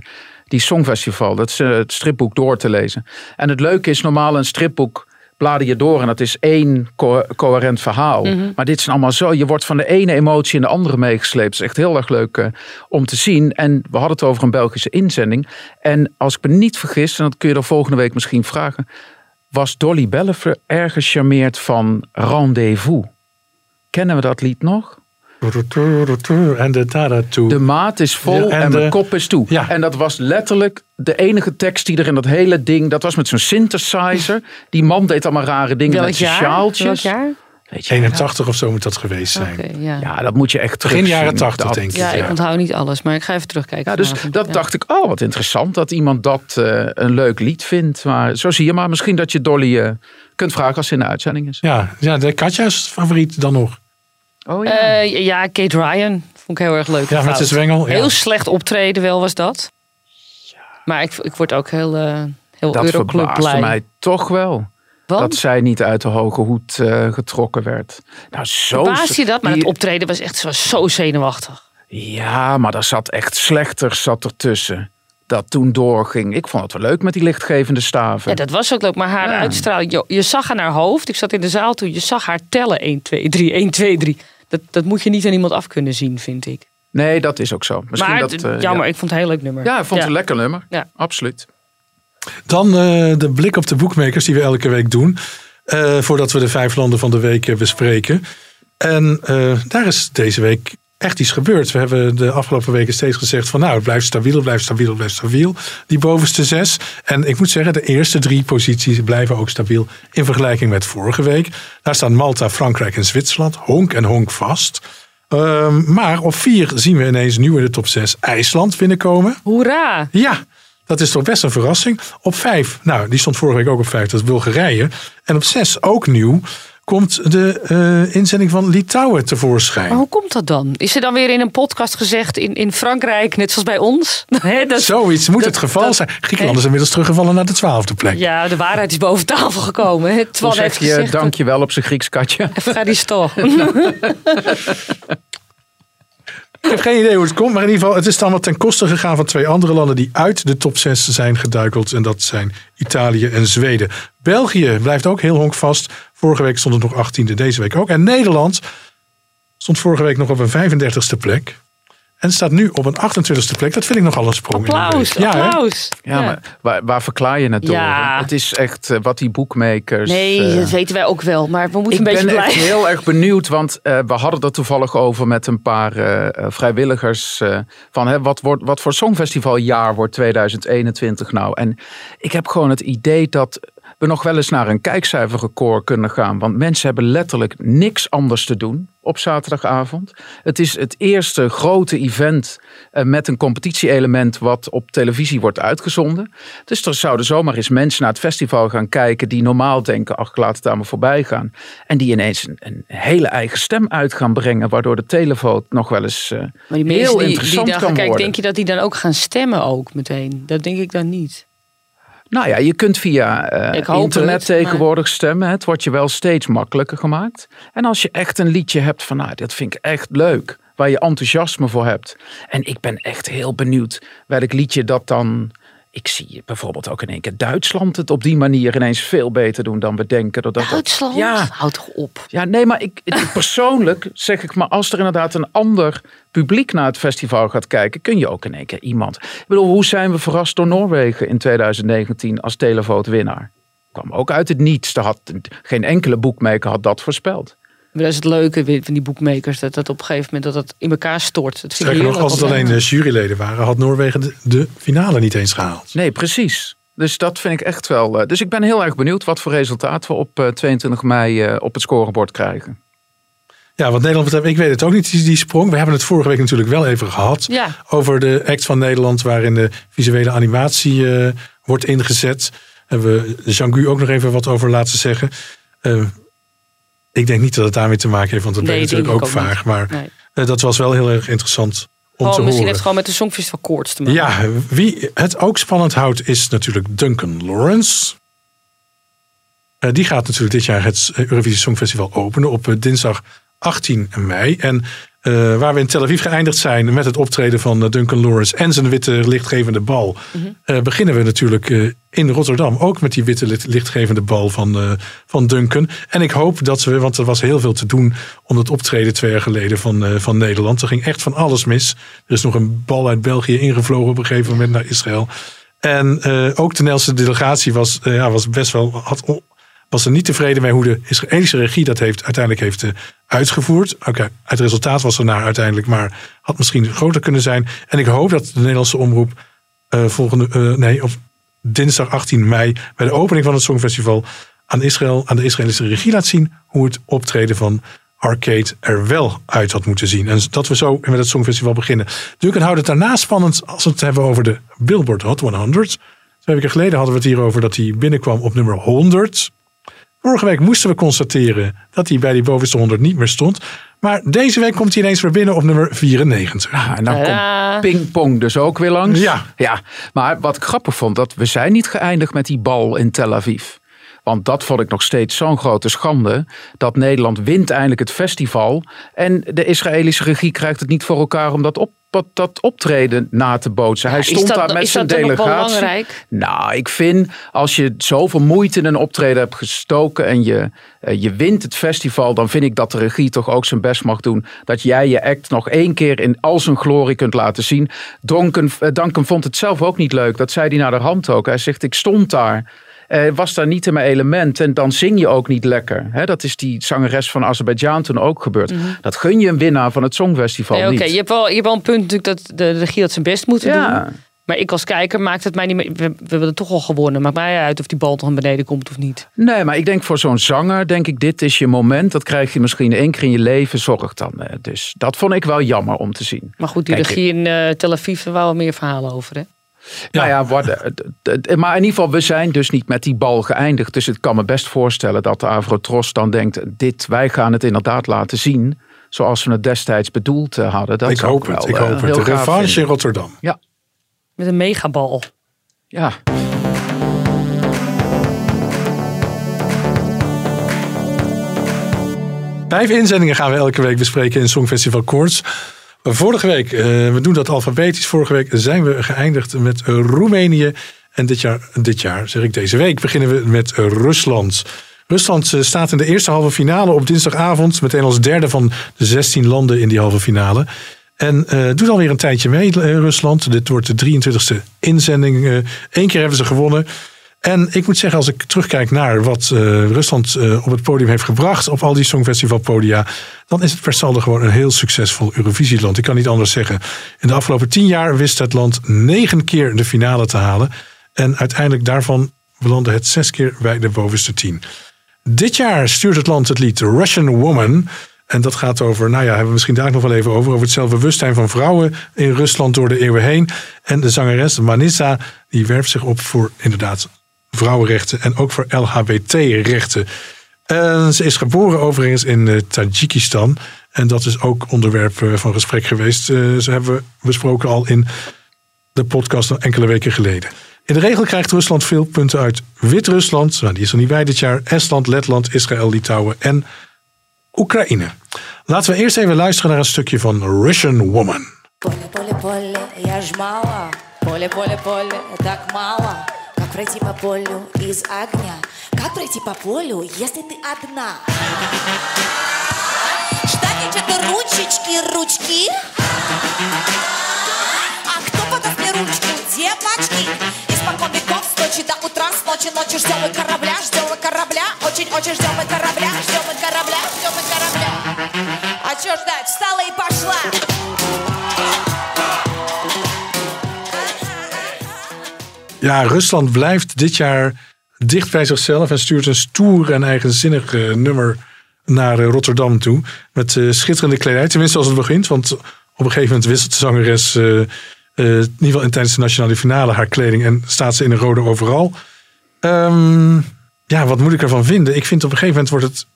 die Songfestival, dat eh, het stripboek door te lezen. En het leuke is normaal een stripboek blader je door en dat is één co- coherent verhaal. Mhm. Maar dit is allemaal zo, je wordt van de ene emotie in de andere meegesleept. Het is echt heel erg leuk eh, om te zien. En we hadden het over een Belgische inzending. En als ik me niet vergis, en dat kun je er volgende week misschien vragen... was Dolly Bellefleur erg gecharmeerd van Rendezvous. Kennen we dat lied nog? En de dada toe. De maat is vol Ja, en, en mijn de- kop is toe. Ja. En dat was letterlijk de enige tekst die er in dat hele ding... Dat was met zo'n synthesizer. Die man deed allemaal rare dingen Welk met zijn sjaaltjes. Welk jaar? Weet je, 81 of zo moet dat geweest zijn. Ja. Ja, dat moet je echt Begin terugzien. jaren 80 Dat- denk ik. Ja, ik ja. onthoud niet alles, maar ik ga even terugkijken. Ja, dus vanavond. dat Ja. dacht ik, oh wat interessant dat iemand dat eh, een leuk lied vindt. Maar zo zie je maar. Misschien dat je Dolly eh, kunt vragen als ze in de uitzending is. Ja, ja, de Katja is favoriet dan nog. Oh Eh, ja, Kate Ryan vond ik heel erg leuk. Ja, met de zwengel. Ja. Heel slecht optreden wel was dat. Maar ik, ik word ook heel, eh heel dat Euroclub blij. mij toch wel. Want? Dat zij niet uit de hoge hoed eh, getrokken werd. Nou, zo. Je dat? Maar het optreden was echt zo, zo zenuwachtig. Ja, maar daar zat echt slechter zat ertussen. Dat toen doorging. Ik vond het wel leuk met die lichtgevende staven. Ja, dat was ook leuk. Maar haar Ja. uitstraling, je, je zag aan haar hoofd. Ik zat in de zaal toen. Je zag haar tellen. 1, 2, 3, 1, 2, 3. Dat, dat moet je niet aan iemand af kunnen zien, vind ik. Nee, dat is ook zo. Misschien maar dat, eh, jammer, ja. ik vond het een heel leuk nummer. Ja, ik vond het een lekker nummer. Ja. Absoluut. Dan eh, de blik op de boekmakers die we elke week doen. eh, voordat we de vijf landen van de week bespreken. En eh, daar is deze week echt iets gebeurd. We hebben de afgelopen weken steeds gezegd van nou, het blijft stabiel, het blijft stabiel, het blijft stabiel. Die bovenste zes. En ik moet zeggen, de eerste drie posities blijven ook stabiel in vergelijking met vorige week. Daar staan Malta, Frankrijk en Zwitserland. Honk en honk vast. Ehm, maar op vier zien we ineens nieuw in de top 6 IJsland binnenkomen. Hoera! Ja, dat is toch best een verrassing. Op vijf, nou die stond vorige week ook op vijf, dat is Bulgarije. En op zes, ook nieuw, komt de uh, inzending van Litouwen tevoorschijn. Maar hoe komt dat dan? Is er dan weer in een podcast gezegd in, in Frankrijk, net zoals bij ons? dat, Zoiets moet het geval zijn. Griekenland is inmiddels teruggevallen naar de twaalfde plek. Ja, de waarheid is boven tafel gekomen. Twan heeft je gezegd, dank je wel op zijn Grieks katje. Efgaristo. Ik heb geen idee hoe het komt, maar in ieder geval, het is dan wat ten koste gegaan van twee andere landen die uit de top 6 zijn geduikeld. En dat zijn Italië en Zweden. België blijft ook heel honkvast. Vorige week stond het nog 18e, deze week ook. En Nederland stond vorige week nog op een 35e plek. En staat nu op een 28e plek. Dat vind ik nogal een sprong. Applaus, in ja, applaus. Ja, ja, maar waar, waar verklaar je het door? Ja. Het is echt uh, wat die boekmakers... Nee, uh, dat weten wij ook wel. Maar we moeten een beetje blij. Ik ben heel erg benieuwd. Want uh, we hadden er toevallig over met een paar vrijwilligers. van hè, wat, wordt, wat voor songfestivaljaar wordt 2021 nou? En ik heb gewoon het idee dat we nog wel eens naar een kijkcijferrecord kunnen gaan. Want mensen hebben letterlijk niks anders te doen op zaterdagavond. Het is het eerste grote event eh, met een competitie-element wat op televisie wordt uitgezonden. Dus er zouden zomaar eens mensen naar het festival gaan kijken die normaal denken, ach laat het aan me voorbij gaan. En die ineens een, een hele eigen stem uit gaan brengen, waardoor de telefoon nog wel eens uh, maar die heel die, interessant die kan kijk, worden. Denk je dat die dan ook gaan stemmen ook meteen? Dat denk ik dan niet. Nou ja, je kunt via uh, internet het, tegenwoordig stemmen. Het wordt je wel steeds makkelijker gemaakt. En als je echt een liedje hebt van, nou, dat vind ik echt leuk. Waar je enthousiasme voor hebt. En ik ben echt heel benieuwd welk liedje dat dan ik zie bijvoorbeeld ook in één keer Duitsland het op die manier ineens veel beter doen dan we denken. Duitsland? ja, houd toch op. Ja, nee, maar ik, persoonlijk zeg ik maar, als er inderdaad een ander publiek naar het festival gaat kijken, kun je ook in één keer iemand. Ik bedoel, hoe zijn we verrast door Noorwegen in 2019 als televoot winnaar? Kwam ook uit het niets. Er had, geen enkele boekmaker had dat voorspeld. Maar dat is het leuke van die boekmakers, dat dat op een gegeven moment dat het in elkaar stort. Het Sterker nog, als het alleen de juryleden waren, had Noorwegen de, de, finale niet eens gehaald. Nee, precies. Dus dat vind ik echt wel. Dus ik ben heel erg benieuwd wat voor resultaat we op 22 mei op het scorebord krijgen. Ja, wat Nederland betreft, ik weet het ook niet, die, die sprong. We hebben het vorige week natuurlijk wel even gehad. Ja. Over de act van Nederland, waarin de visuele animatie uh, wordt ingezet. Hebben we Jean-Gu ook nog even wat over laten zeggen. Uh, ik denk niet dat het daarmee te maken heeft, want dat nee, ben natuurlijk ook, ook vaag. Maar nee. dat was wel heel erg interessant om oh, te misschien horen. heeft gewoon met de Songfestival koorts te maken. Ja, wie het ook spannend houdt is natuurlijk Duncan Lawrence. Uh, die gaat natuurlijk dit jaar het Eurovisie Songfestival openen op dinsdag 18 mei. En uh, waar we in Tel Aviv geëindigd zijn met het optreden van Duncan Lawrence en zijn witte lichtgevende bal, mm -hmm. beginnen we natuurlijk in Rotterdam ook met die witte lichtgevende bal van, van Duncan. En ik hoop dat we, want er was heel veel te doen om het optreden twee jaar geleden van, van Nederland. Er ging echt van alles mis. Er is nog een bal uit België ingevlogen op een gegeven moment naar Israël. En ook de Nederlandse delegatie was, ja, was best wel. Had, was er niet tevreden mee hoe de Israëlische regie dat heeft, uiteindelijk heeft uitgevoerd. Oké, het resultaat was er naar uiteindelijk, maar had misschien groter kunnen zijn. En ik hoop dat de Nederlandse omroep volgende, nee, of dinsdag 18 mei bij de opening van het Songfestival aan Israël, aan de Israëlische regie laat zien hoe het optreden van Arcade er wel uit had moeten zien. En dat we zo met het Songfestival beginnen. Natuurlijk houdt het daarna spannend als we het hebben over de Billboard Hot 100. Twee weken geleden hadden we het hier over dat hij binnenkwam op nummer 100. Vorige week moesten we constateren dat hij bij die bovenste 100 niet meer stond. Maar deze week komt hij ineens weer binnen op nummer 94. Ja, en dan ja. komt pingpong dus ook weer langs. Ja. ja. Maar wat ik grappig vond, dat we zijn niet geëindigd met die bal in Tel Aviv. Want dat vond ik nog steeds zo'n grote schande. Dat Nederland wint eindelijk het festival. En de Israëlische regie krijgt het niet voor elkaar om dat op dat optreden na te bootsen. Hij stond dat, daar met zijn dat delegatie. belangrijk? Nou, ik vind als je zoveel moeite in een optreden hebt gestoken en je, uh, je wint het festival, dan vind ik dat de regie toch ook zijn best mag doen. Dat jij je act nog één keer in al zijn glorie kunt laten zien. Duncan, uh, Duncan vond het zelf ook niet leuk. Dat zei hij naar de hand ook. Hij zegt: Ik stond daar. Uh, was daar niet in mijn element. En dan zing je ook niet lekker. Hè? Dat is die zangeres van Azerbeidzjan toen ook gebeurd. Mhm. Dat gun je een winnaar van het Songfestival Nee, niet. je, hebt wel, je hebt wel een punt natuurlijk dat de regie dat zijn best moet Ja. doen. Maar ik als kijker maakt het mij niet meer. We, we hebben het toch al gewonnen. Maakt mij uit of die bal toch naar beneden komt of niet. Nee, maar ik denk voor zo'n zanger, denk ik, dit is je moment. Dat krijg je misschien één keer in je leven. Zorg dan. eh, Dus dat vond ik wel jammer om te zien. Maar goed, die Kijk, regie in eh, Tel Aviv, er waren wel meer verhalen over. Hè? Nou ja, wat, eh, maar in ieder geval, we zijn dus niet met die bal geëindigd. Dus ik kan me best voorstellen dat de Avrotros dan denkt... dit, wij gaan het inderdaad laten zien zoals we het destijds bedoeld eh, hadden. Dat ik hoop wel, het. Ik eh, hoop het. heel De revanche in. Rotterdam. Ja. Met een megabal. Ja. Vijf inzendingen gaan we elke week bespreken in Songfestival Koorts. Vorige week, eh, we doen dat alfabetisch. Vorige week zijn we geëindigd met Roemenië. En dit jaar, dit jaar, zeg ik deze week, beginnen we met Rusland. Rusland eh, staat in de eerste halve finale op dinsdagavond. Meteen als derde van de 16 landen in die halve finale. En eh doet alweer een tijdje mee, Rusland. Dit wordt de 23e inzending. Eén keer hebben ze gewonnen. En ik moet zeggen, als ik terugkijk naar wat eh, Rusland eh, op het podium heeft gebracht, op al die Songfestivalpodia, dan is het per saldo gewoon een heel succesvol Eurovisieland. Ik kan niet anders zeggen. In de afgelopen tien jaar wist het land negen keer de finale te halen. En uiteindelijk daarvan belandde het zes keer bij de bovenste tien. Dit jaar stuurt het land het lied Russian Woman. En dat gaat over, nou ja, hebben we misschien daar nog wel even over, over het zelfbewustzijn van vrouwen in Rusland door de eeuwen heen. En de zangeres Manissa, die werpt zich op voor inderdaad vrouwenrechten en ook voor LHBT-rechten. Ze is geboren overigens in eh, Tajikistan. En dat is ook onderwerp eh, van gesprek geweest. Eh, ze hebben we besproken al in de podcast enkele weken geleden. In de regel krijgt Rusland veel punten uit Wit-Rusland. Nou, die is er niet bij dit jaar. Estland, Letland, Israël, Litouwen en Oekraïne. Laten we eerst even luisteren naar een stukje van Russian Woman. Pole, pole, pole, пройти по полю из огня? Как пройти по полю, если ты одна? Ждать это ручечки, ручки. А кто подаст мне ручку, девочки? Испокон веков, с ночи до утра, с ночи ночи ждем мы корабля, ждем мы корабля. Очень-очень ждем мы корабля, ждем мы корабля, ждем мы корабля. А чё ждать? Встала и пошла. Ja, Rusland blijft dit jaar dicht bij zichzelf en stuurt een stoer en eigenzinnig eh, nummer naar eh, Rotterdam toe. Met eh, schitterende kledij, tenminste als het begint. Want op een gegeven moment wisselt de zangeres, in ieder geval tijdens de nationale finale, haar kleding en staat ze in een rode overal. Ehm, ja, wat moet ik ervan vinden? Ik vind op een gegeven moment wordt het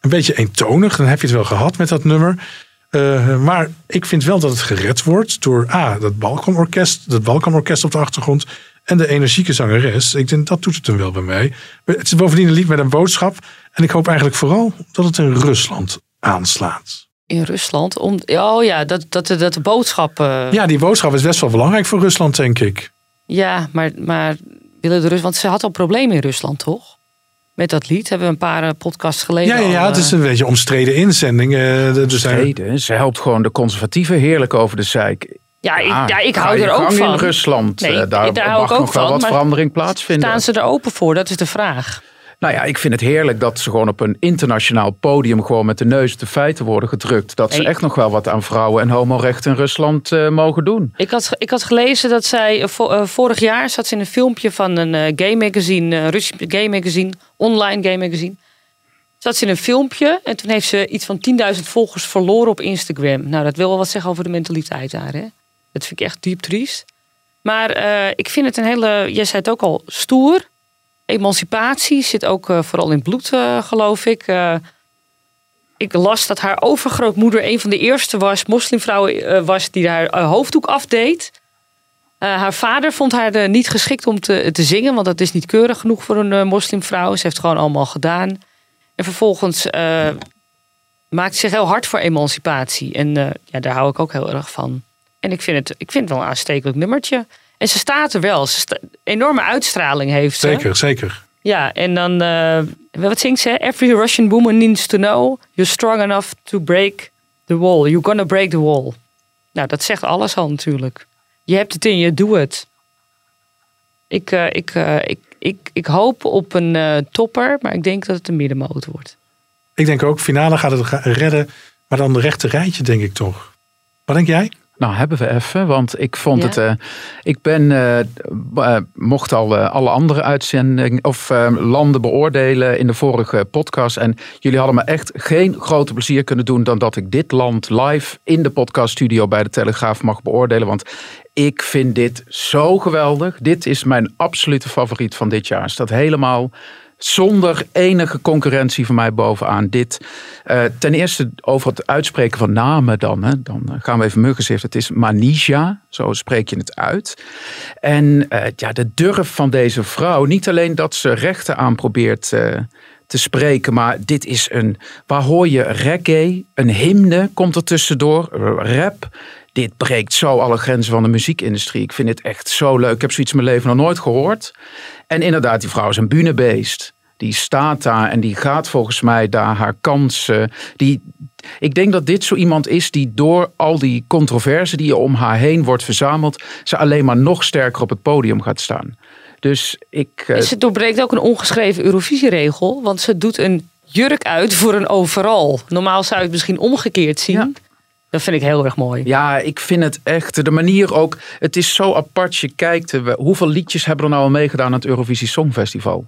een beetje eentonig. Dan heb je het wel gehad met dat nummer. Eh, maar ik vind wel dat het gered wordt door A, dat Balkanorkest, dat Balkanorkest op de achtergrond en de energieke zangeres. Ik denk dat doet het hem wel bij mij. Het is bovendien een lied met een boodschap. En ik hoop eigenlijk vooral dat het in Rusland aanslaat. In Rusland? Om, oh ja, dat, dat, dat de boodschap. eh, Ja, die boodschap is best wel belangrijk voor Rusland, denk ik. Ja, maar, maar willen de Rus, want ze had al problemen in Rusland, toch? Met dat lied hebben we een paar eh, podcasts geleden. Ja, ja, al, het is eh, een beetje omstreden inzending. eh, er zijn- Reden, ze helpt gewoon de conservatieven heerlijk over de zeik. Ja, ik, ja, ik ga hou er ook van. in Rusland. Nee, Eh, daar daar hou mag ik ook nog wel van, wat maar verandering plaatsvinden. Staan ze er open voor? Dat is de vraag. Nou ja, ik vind het heerlijk dat ze gewoon op een internationaal podium gewoon met de neus op de feiten worden gedrukt. Dat ze echt nog wel wat aan vrouwen en homorechten in Rusland eh, mogen doen. Ik had, ik had gelezen dat zij eh, eh, vorig jaar zat ze in een filmpje van een gay magazine, een Russisch gay magazine, online gay magazine. Zat ze in een filmpje en toen heeft ze iets van 10.000 volgers verloren op Instagram. Nou, dat wil wel wat zeggen over de mentaliteit daar. Hè? Dat vind ik echt diep triest. Maar ik vind het een hele, jij zei het ook al, stoer. Emancipatie zit ook eh, vooral in bloed, eh, geloof ik. Eh, ik las dat haar overgrootmoeder een van de eerste was, moslimvrouwen was, die haar hoofddoek afdeed. Haar vader vond haar niet geschikt om te, te zingen, want dat is niet keurig genoeg voor een moslimvrouw. Ze heeft het gewoon allemaal gedaan. En vervolgens maakt zich heel hard voor emancipatie. En ja, daar hou ik ook heel erg van. En ik vind het, ik vind het wel een aanstekelijk nummertje. En ze staat er wel. Ze sta- enorme uitstraling heeft ze. Zeker, zeker. Ja, en dan, eh, wat zingt ze? Every Russian woman needs to know you're strong enough to break the wall. You're gonna break the wall. Nou, dat zegt alles al natuurlijk. Je hebt het in je, doe het. Ik, eh, ik, eh, ik, ik, ik hoop op een topper, maar ik denk dat het een middenmoot wordt. Ik denk ook, finale gaat het redden. Maar dan de rechte rijtje, denk ik toch. Wat denk jij? Nou, hebben we even, want ik vond Ja. het. eh, ik ben, eh, eh, mocht al alle andere uitzendingen of landen beoordelen in de vorige podcast. En jullie hadden me echt geen groter plezier kunnen doen dan dat ik dit land live in de podcaststudio bij de Telegraaf mag beoordelen. Want ik vind dit zo geweldig. Dit is mijn absolute favoriet van dit jaar. Staat helemaal zonder enige concurrentie van mij bovenaan. Dit, eh, ten eerste over het uitspreken van namen dan. Hè. Dan eh, gaan we even muggenzicht. Het is Manija, zo spreek je het uit. En eh, ja, de durf van deze vrouw. Niet alleen dat ze rechten aan probeert te spreken. Maar dit is een, waar hoor je reggae, een hymne komt er tussendoor, rap. Dit breekt zo alle grenzen van de muziekindustrie. Ik vind het echt zo leuk. Ik heb zoiets in mijn leven nog nooit gehoord. En inderdaad, die vrouw is een bühnebeest. Die staat daar en die gaat volgens mij daar haar kansen. Die, ik denk dat dit zo iemand is die door al die controverse die er om haar heen wordt verzameld, ze alleen maar nog sterker op het podium gaat staan. Dus ik. En ze doorbreekt ook een ongeschreven Eurovisieregel. Want ze doet een jurk uit voor een overal. Normaal zou je het misschien omgekeerd zien. Dat vind ik heel erg mooi. Ja, ik vind het echt. De manier ook. Het is zo apart. Je kijkt. Hoeveel liedjes hebben er nou al meegedaan aan het Eurovisie Songfestival?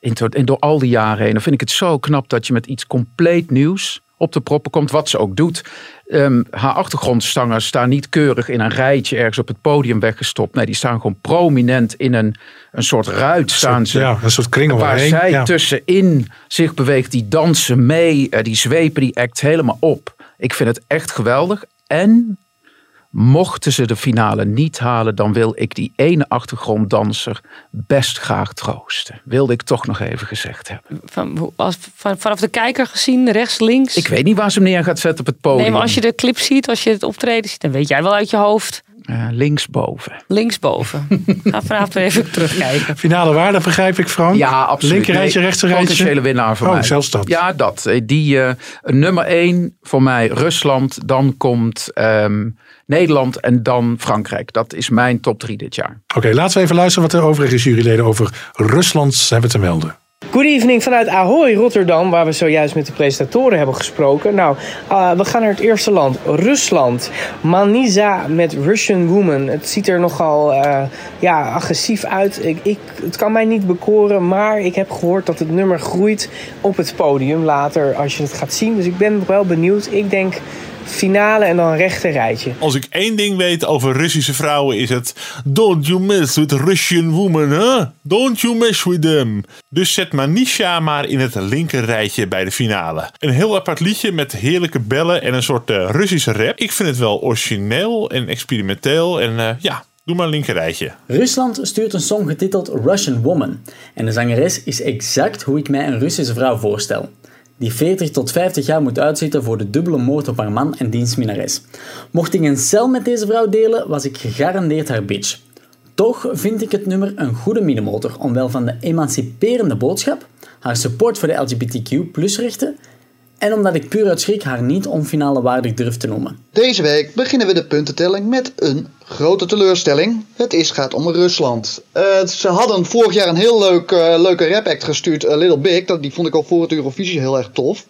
In, door al die jaren heen. Dan vind ik het zo knap dat je met iets compleet nieuws op de proppen komt. Wat ze ook doet. Ehm, haar achtergrondzangers staan niet keurig in een rijtje ergens op het podium weggestopt. Nee, die staan gewoon prominent in een, een soort ruit. Staan ze, ja, een soort kring Waar zij ja. tussenin zich beweegt. Die dansen mee. eh, Die zwepen die act helemaal op. Ik vind het echt geweldig. En mochten ze de finale niet halen, dan wil ik die ene achtergronddanser best graag troosten. Wilde ik toch nog even gezegd hebben. Van, hoe- als, van, vanaf de kijker gezien, rechts, links. Ik weet niet waar ze hem neer gaat zetten op het podium. Nee, maar als je de clip ziet, als je het optreden ziet, dan weet jij wel uit je hoofd. Eh, linksboven. Linksboven. Ga vanavond weer even terugkijken. Finale waarde begrijp ik, Frank? Ja, absoluut. Linker rijtje, Nee, rechter rijtje. Potentiële winnaar voor oh, mij. zelfs dat. Ja, dat. Eh, Die eh, nummer één voor mij Rusland. Dan komt ehm, Nederland en dan Frankrijk. Dat is mijn top drie dit jaar. Oké, laten we even luisteren wat de overige juryleden over Rusland hebben te melden. Good evening vanuit Ahoy, Rotterdam, waar we zojuist met de presentatoren hebben gesproken. Nou, uh, we gaan naar het eerste land, Rusland. Maniza met Russian Woman. Het ziet er nogal uh, ja, agressief uit. Ik, ik, het kan mij niet bekoren, maar ik heb gehoord dat het nummer groeit op het podium later als je het gaat zien. Dus ik ben wel benieuwd. Ik denk finale en dan rechter rijtje. Als ik één ding weet over Russische vrouwen is het... Don't you mess with Russian women, huh? Don't you mess with them. Dus zet Manisha maar in het linker rijtje bij de finale. Een heel apart liedje met heerlijke bellen en een soort uh, Russische rap. Ik vind het wel origineel en experimenteel en uh, ja... Doe maar een linker rijtje. Rusland stuurt een song getiteld Russian Woman. En de zangeres is exact hoe ik mij een Russische vrouw voorstel die 40 tot 50 jaar moet uitzitten voor de dubbele moord op haar man en dienstminares. Mocht ik een cel met deze vrouw delen, was ik gegarandeerd haar bitch. Toch vind ik het nummer een goede middenmotor omwel van de emanciperende boodschap, haar support voor de LGBTQ-rechten en omdat ik puur uit schrik haar niet onfinale waardig durf te noemen. Deze week beginnen we de puntentelling met een grote teleurstelling. Het is, gaat om Rusland. Uh, ze hadden vorig jaar een heel leuk, uh, leuke rap-act gestuurd, uh, Little Big. Dat, die vond ik al voor het Eurovisie heel erg tof.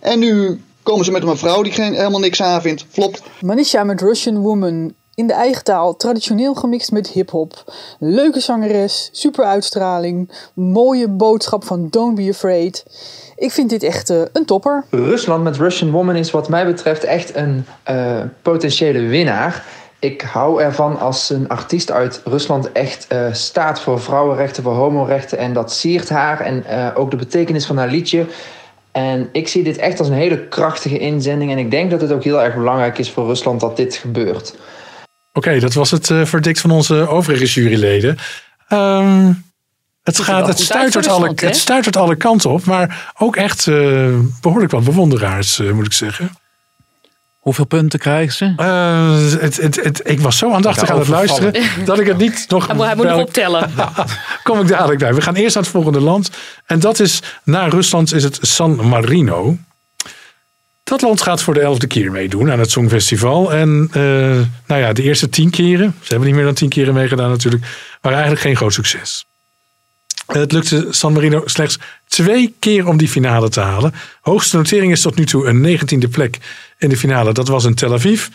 En nu komen ze met een vrouw die geen, helemaal niks aan vindt. Flopt. Manisha met Russian Woman. In de eigen taal, traditioneel gemixt met hip-hop. Leuke zangeres, super uitstraling. Mooie boodschap van Don't Be Afraid. Ik vind dit echt uh, een topper. Rusland met Russian Woman is wat mij betreft echt een uh, potentiële winnaar. Ik hou ervan als een artiest uit Rusland echt uh, staat voor vrouwenrechten, voor homorechten. En dat siert haar en ook de betekenis van haar liedje. En ik zie dit echt als een hele krachtige inzending. En ik denk dat het ook heel erg belangrijk is voor Rusland dat dit gebeurt. Oké, okay, dat was het uh, verdict van onze overige juryleden. Um, het, gaat, het, stuitert alle, het stuitert alle kanten op, maar ook echt uh, behoorlijk wat bewonderaars, uh, moet ik zeggen. Hoeveel punten krijgen ze? Uh, het, het, het, ik was zo aandachtig aan het luisteren dat ik het niet nog. Hij moet, hij moet nog optellen. Kom ik dadelijk bij. We gaan eerst naar het volgende land. En dat is, na Rusland, is het San Marino. Dat land gaat voor de elfde keer meedoen aan het Songfestival. En uh, nou ja, de eerste tien keren, ze hebben niet meer dan tien keren meegedaan natuurlijk, waren eigenlijk geen groot succes. Het lukte San Marino slechts twee keer om die finale te halen. Hoogste notering is tot nu toe een negentiende plek in de finale. Dat was in Tel Aviv.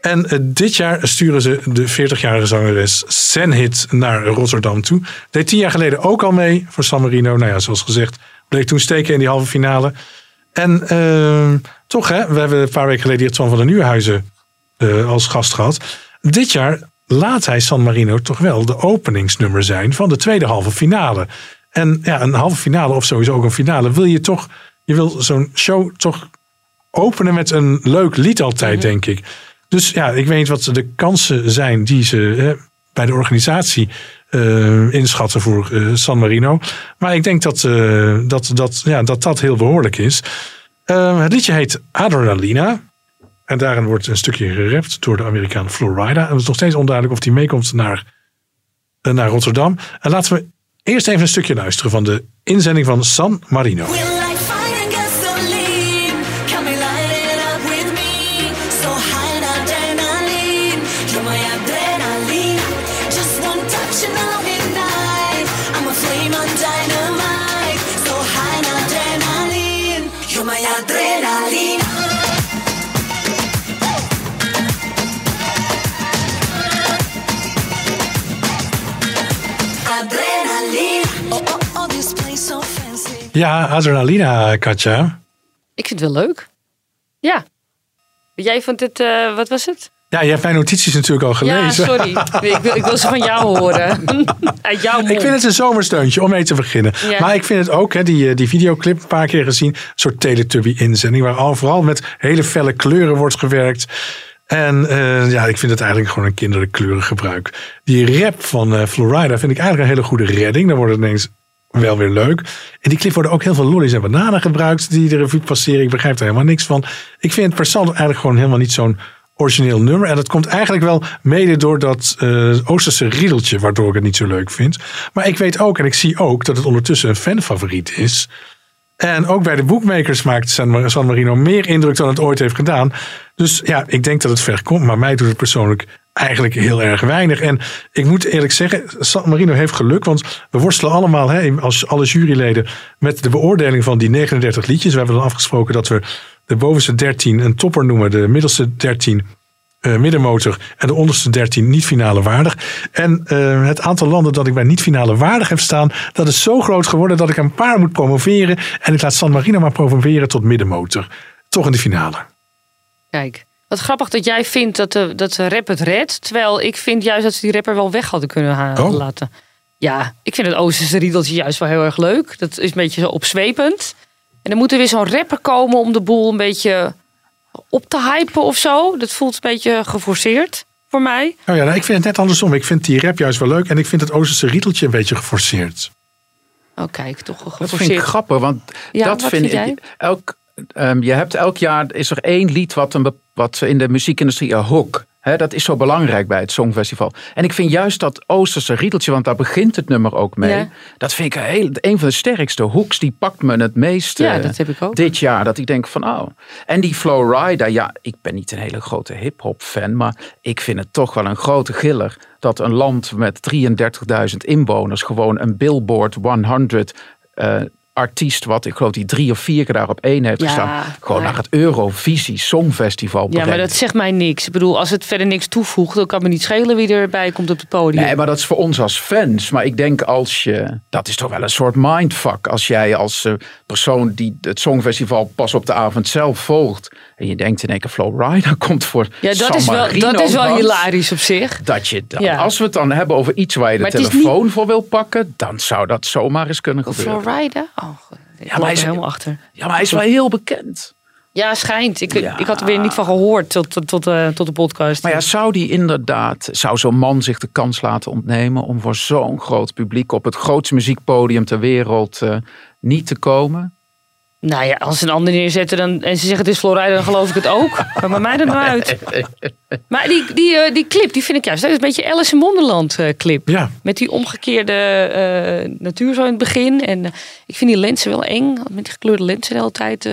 En eh, dit jaar sturen ze de 40-jarige zangeres Senhit naar Rotterdam toe. Deed tien jaar geleden ook al mee voor San Marino. Nou ja, zoals gezegd, bleek toen steken in die halve finale. En eh, toch, hè, we hebben een paar weken geleden hier van der Nieuwenhuizen eh, als gast gehad. Dit jaar laat hij San Marino toch wel de openingsnummer zijn van de tweede halve finale. En ja, een halve finale of sowieso ook een finale wil je toch, je wil zo'n show toch openen met een leuk lied altijd, denk ik. Dus ja, ik weet niet wat de kansen zijn die ze hè, bij de organisatie eh, inschatten voor eh, San Marino. Maar ik denk dat, eh, dat, dat, ja, dat dat heel behoorlijk is. Het liedje heet Adrenalina. En daarin wordt een stukje gerapt door de Amerikaan Florida. En het is nog steeds onduidelijk of die meekomt naar, eh, naar Rotterdam. En laten we eerst even een stukje luisteren van de inzending van San Marino. Ja, Adrenalina, Katja. Ik vind het wel leuk. Ja. Jij vond het, eh, wat was het? Ja, je hebt mijn notities natuurlijk al Ja, gelezen. sorry. Nee, ik, wil, ik wil ze van jou horen. Uit jouw mond. Ik vind het een zomersteuntje om mee te beginnen. Ja. Maar ik vind het ook, hè, die, eh, die videoclip een paar keer gezien. Een soort Teletubby-inzending. Waar al vooral met hele felle kleuren wordt gewerkt. En eh, ja, ik vind het eigenlijk gewoon een kinderlijk kleurengebruik. Die rap van eh, Florida vind ik eigenlijk een hele goede redding. Dan wordt het ineens wel weer leuk. In die clip worden ook heel veel lollies en bananen gebruikt. Die de revue passeren. Ik begrijp er helemaal niks van. Ik vind het persoonlijk eigenlijk gewoon helemaal niet zo'n origineel nummer. En dat komt eigenlijk wel mede door dat eh, Oosterse riedeltje, waardoor ik het niet zo leuk vind. Maar ik weet ook en ik zie ook dat het ondertussen een fanfavoriet is. En ook bij de boekmakers maakt San Marino meer indruk dan het ooit heeft gedaan. Dus ja, ik denk dat het ver komt. Maar mij doet het persoonlijk eigenlijk heel erg weinig. En ik moet eerlijk zeggen, San Marino heeft geluk. Want we worstelen allemaal, hè, als alle juryleden, met de beoordeling van die 39 liedjes. We hebben dan afgesproken dat we de bovenste 13 een topper noemen. De middelste 13 eh, middenmotor en de onderste 13 niet finale waardig. En eh, het aantal landen dat ik bij niet finale waardig heb staan, dat is zo groot geworden dat ik een paar moet promoveren. En ik laat San Marino maar promoveren tot middenmotor. Toch in de finale. Kijk, wat grappig dat jij vindt dat de, dat de rap het redt. Terwijl ik vind juist dat ze die rapper wel weg hadden kunnen ha- Oh. laten. Ja, ik vind het Oosterse riedeltje juist wel heel erg leuk. Dat is een beetje zo opzwepend. En dan moet er weer zo'n rapper komen om de boel een beetje op te hypen of zo. Dat voelt een beetje geforceerd voor mij. Nou ja, nou, ik vind het net andersom. Ik vind die rap juist wel leuk en ik vind het Oosterse riedeltje een beetje geforceerd. Oh kijk, toch Dat geforceerd. vind ik grappig, want Ja, dat wat vind vind ik. Elk, ehm, je hebt elk jaar is er één lied wat, een, wat in de muziekindustrie een hook. Dat is zo belangrijk bij het Songfestival. En ik vind juist dat Oosterse riedeltje, want daar begint het nummer ook mee. Ja. Dat vind ik een, heel, een van de sterkste hooks. Die pakt me het meest Ja, dat heb ik ook. dit jaar. Dat ik denk van, oh. En die Flowrider, ja, ik ben niet een hele grote hip-hop fan. Maar ik vind het toch wel een grote giller. Dat een land met 33.000 inwoners gewoon een Billboard 100 eh, artiest, wat ik geloof die drie of vier keer daar op één heeft Ja, gestaan. Gewoon maar- naar het Eurovisie Songfestival Ja, maar dat zegt mij niks. Ik bedoel, als het verder niks toevoegt, dan kan me niet schelen wie erbij komt op het podium. Nee, maar dat is voor ons als fans. Maar ik denk als je. Dat is toch wel een soort mindfuck. Als jij als eh, persoon die het Songfestival pas op de avond zelf volgt. En je denkt in één keer Flowrider komt voor. Ja, dat is wel, dat is wel hilarisch op zich. Dat je dan, Ja. als we het dan hebben over iets waar je de telefoon voor wil pakken, dan zou dat zomaar eens kunnen gebeuren. Florida? Oh, ik maar hij is- helemaal achter. Ja, maar hij is wel heel bekend. Ja, schijnt. Ik, ik had er weer niet van gehoord tot, tot, tot, eh, tot de podcast. Maar ja, zou die inderdaad, zou zo'n man zich de kans laten ontnemen om voor zo'n groot publiek op het grootste muziekpodium ter wereld eh, niet te komen? Nou ja, als ze een ander neerzetten dan, en ze zeggen het is Florida, dan geloof ik het ook. Maar bij mij er nou uit. Maar die, die, eh, die clip, die vind ik juist. Dat is een beetje Alice in Wonderland eh, clip. Ja. Met die omgekeerde eh, natuur zo in het begin. En ik vind die lenzen wel eng. Met die gekleurde lenzen de hele tijd. eh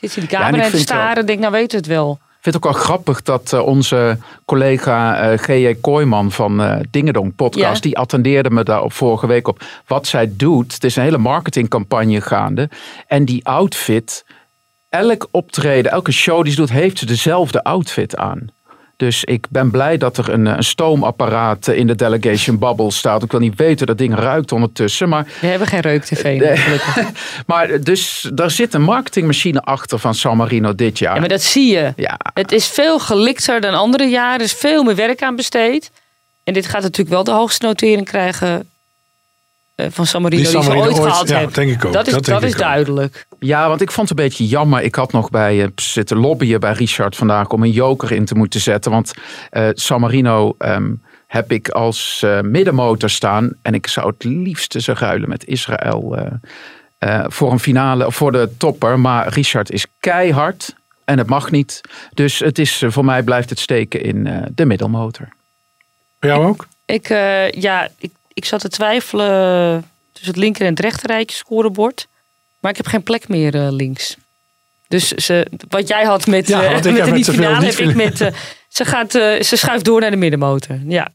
zit je Ja, en camera in te vind wel- staren. Denk, nou weet het wel. Vind het ook wel grappig dat eh, onze collega eh G.J. Kooijman van eh Dingedong podcast, Ja. die attendeerde me daar op vorige week op wat zij doet. Het is een hele marketingcampagne gaande. En die outfit, elk optreden, elke show die ze doet, heeft ze dezelfde outfit aan. Dus ik ben blij dat er een, een stoomapparaat in de delegation bubble staat. Ik wil niet weten dat ding ruikt ondertussen. Maar, We hebben geen reuk-tv. Gelukkig. maar dus daar zit een marketingmachine achter van San Marino dit jaar. Ja, maar dat zie je. Ja. Het is veel gelikter dan andere jaren. Er is veel meer werk aan besteed. En dit gaat natuurlijk wel de hoogste notering krijgen eh, van San Marino Die die, San ze Marino ooit ooit- gehad ja, hebben. denk ik ook. Dat is, Dat is duidelijk. Ja, want ik vond het een beetje jammer. Ik had nog bij eh, zitten lobbyen bij Richard vandaag om een joker in te moeten zetten. Want eh, San Marino ehm, heb ik als eh, middenmotor staan. En ik zou het liefste ze ruilen met Israël eh, eh, voor een finale, of voor de topper. Maar Richard is keihard en het mag niet. Dus het is, eh, voor mij blijft het steken in eh, de middelmotor. Bij jou ook? Ik, eh, ja, ik, ik zat te twijfelen tussen het linker en het rechter rijtje scorebord. Maar ik heb geen plek meer eh, links. Dus ze, wat jij had met, Ja, ik met de met niet-finale, heb ik met... eh, ze, gaat, ze schuift door naar de middenmotor. Ja.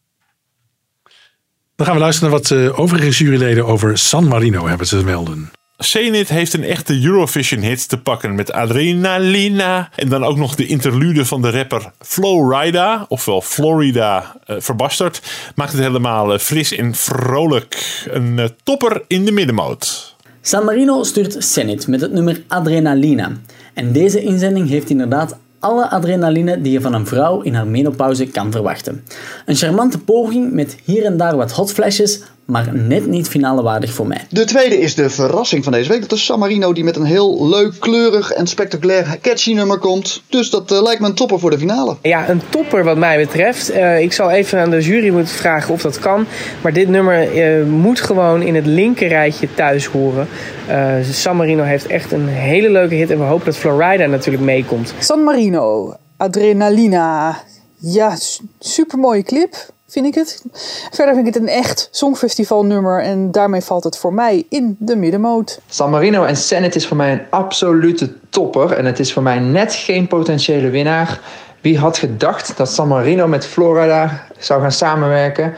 Dan gaan we luisteren naar wat overige juryleden over San Marino hebben te melden. Zenit heeft een echte Eurovision-hit te pakken met Adrenalina. En dan ook nog de interlude van de rapper Florida, ofwel Florida, eh, verbasterd. Maakt het helemaal eh, fris en vrolijk. Een eh, topper in de middenmoot. San Marino stuurt Zenit met het nummer Adrenalina. En deze inzending heeft inderdaad alle adrenaline die je van een vrouw in haar menopauze kan verwachten. Een charmante poging met hier en daar wat hotflashes, maar net niet finale waardig voor mij. De tweede is de verrassing van deze week. Dat is San Marino die met een heel leuk, kleurig en spectaculair catchy nummer komt. Dus dat eh, lijkt me een topper voor de finale. Ja, een topper wat mij betreft. Eh, ik zal even aan de jury moeten vragen of dat kan. Maar dit nummer eh, moet gewoon in het linkerrijtje thuis horen. Eh, San Marino heeft echt een hele leuke hit. En we hopen dat Florida natuurlijk meekomt. San Marino, Adrenalina. Ja, super mooie clip, vind ik het. Verder vind ik het een echt songfestivalnummer. En daarmee valt het voor mij in de middenmoot. San Marino en Senate is voor mij een absolute topper. En het is voor mij net geen potentiële winnaar. Wie had gedacht dat San Marino met Florida zou gaan samenwerken?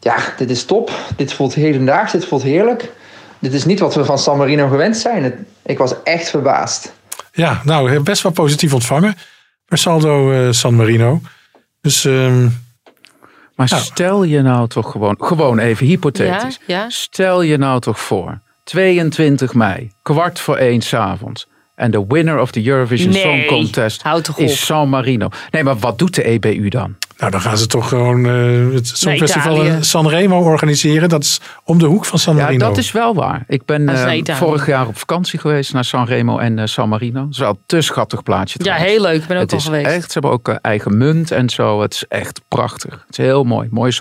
Ja, dit is top. Dit voelt hedendaags. Dit voelt heerlijk. Dit is niet wat we van San Marino gewend zijn. Ik was echt verbaasd. Ja, nou, best wel positief ontvangen. Per saldo eh, San Marino. Dus, ehm, Maar stel je nou toch gewoon, gewoon even hypothetisch. Ja, ja. Stel je nou toch voor, 22 mei, kwart voor één s'avonds. En de winner of the Eurovision Nee, Song Contest is San Marino. Nee, maar wat doet de EBU dan? Nou, dan gaan ze toch gewoon eh, het Songfestival in San Remo organiseren. Dat is om de hoek van San Ja, Marino. dat is wel waar. Ik ben eh, vorig jaar op vakantie geweest naar San Remo en eh, San Marino. Dat is wel een te schattig plaatje ja, heel leuk. Ik ben ook het al is geweest. echt, ze hebben ook eigen munt en zo. Het is echt prachtig. Het is heel mooi. Mooi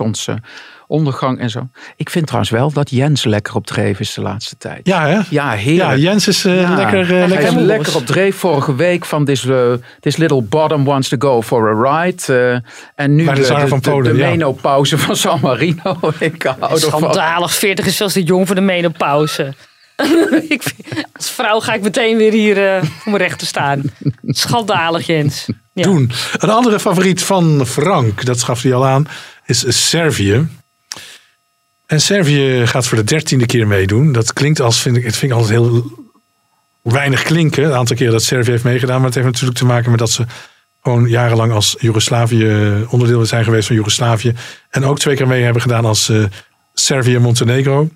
zonsondergang en zo. Ik vind trouwens wel dat Jens lekker op dreef is de laatste tijd. Ja, hè? Ja, heerlijk. Ja, Jens is eh, Ja. lekker, Hij lekker is lekker op dreef vorige week van this, uh, this little bottom wants to go for a ride. en nu de de, de, van de- Polen, de ja. menopauze van San Marino. Ik hou. Schandalig, 40 is veel te jong voor de menopauze. ik vind- als vrouw ga ik meteen weer hier eh, voor mijn rechten staan. Schandalig, Jens. Ja. doen. Een andere favoriet van Frank, dat gaf hij al aan, is Servië. En Servië gaat voor de dertiende keer meedoen. Dat klinkt als, vind ik, het vind ik heel weinig klinken. Een aantal keren dat Servië heeft meegedaan. Maar het heeft natuurlijk te maken met dat ze gewoon jarenlang als Joegoslavië onderdeel zijn geweest van Joegoslavië. En ook twee keer mee hebben gedaan als eh, Servië-Montenegro.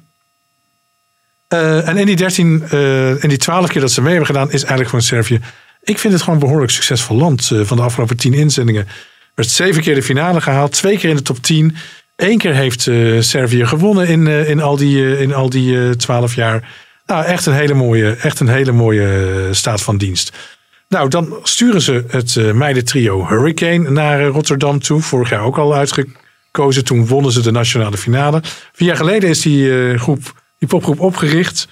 Eh, en in die 13, eh, in die 12 keer dat ze mee hebben gedaan, is eigenlijk gewoon Servië. Ik vind het gewoon een behoorlijk succesvol land. Eh, van de afgelopen 10 inzendingen werd zeven keer de finale gehaald, twee keer in de top 10. Eén keer heeft eh, Servië gewonnen in, eh, in al die, eh, in al die eh, 12 jaar. Nou, echt een hele mooie, echt een hele mooie staat van dienst. Nou, dan sturen ze het eh, meidentrio Hurricane naar Rotterdam toe. Vorig jaar ook al uitgekozen. Toen wonnen ze de nationale finale. Vier jaar geleden is die, groep, die popgroep opgericht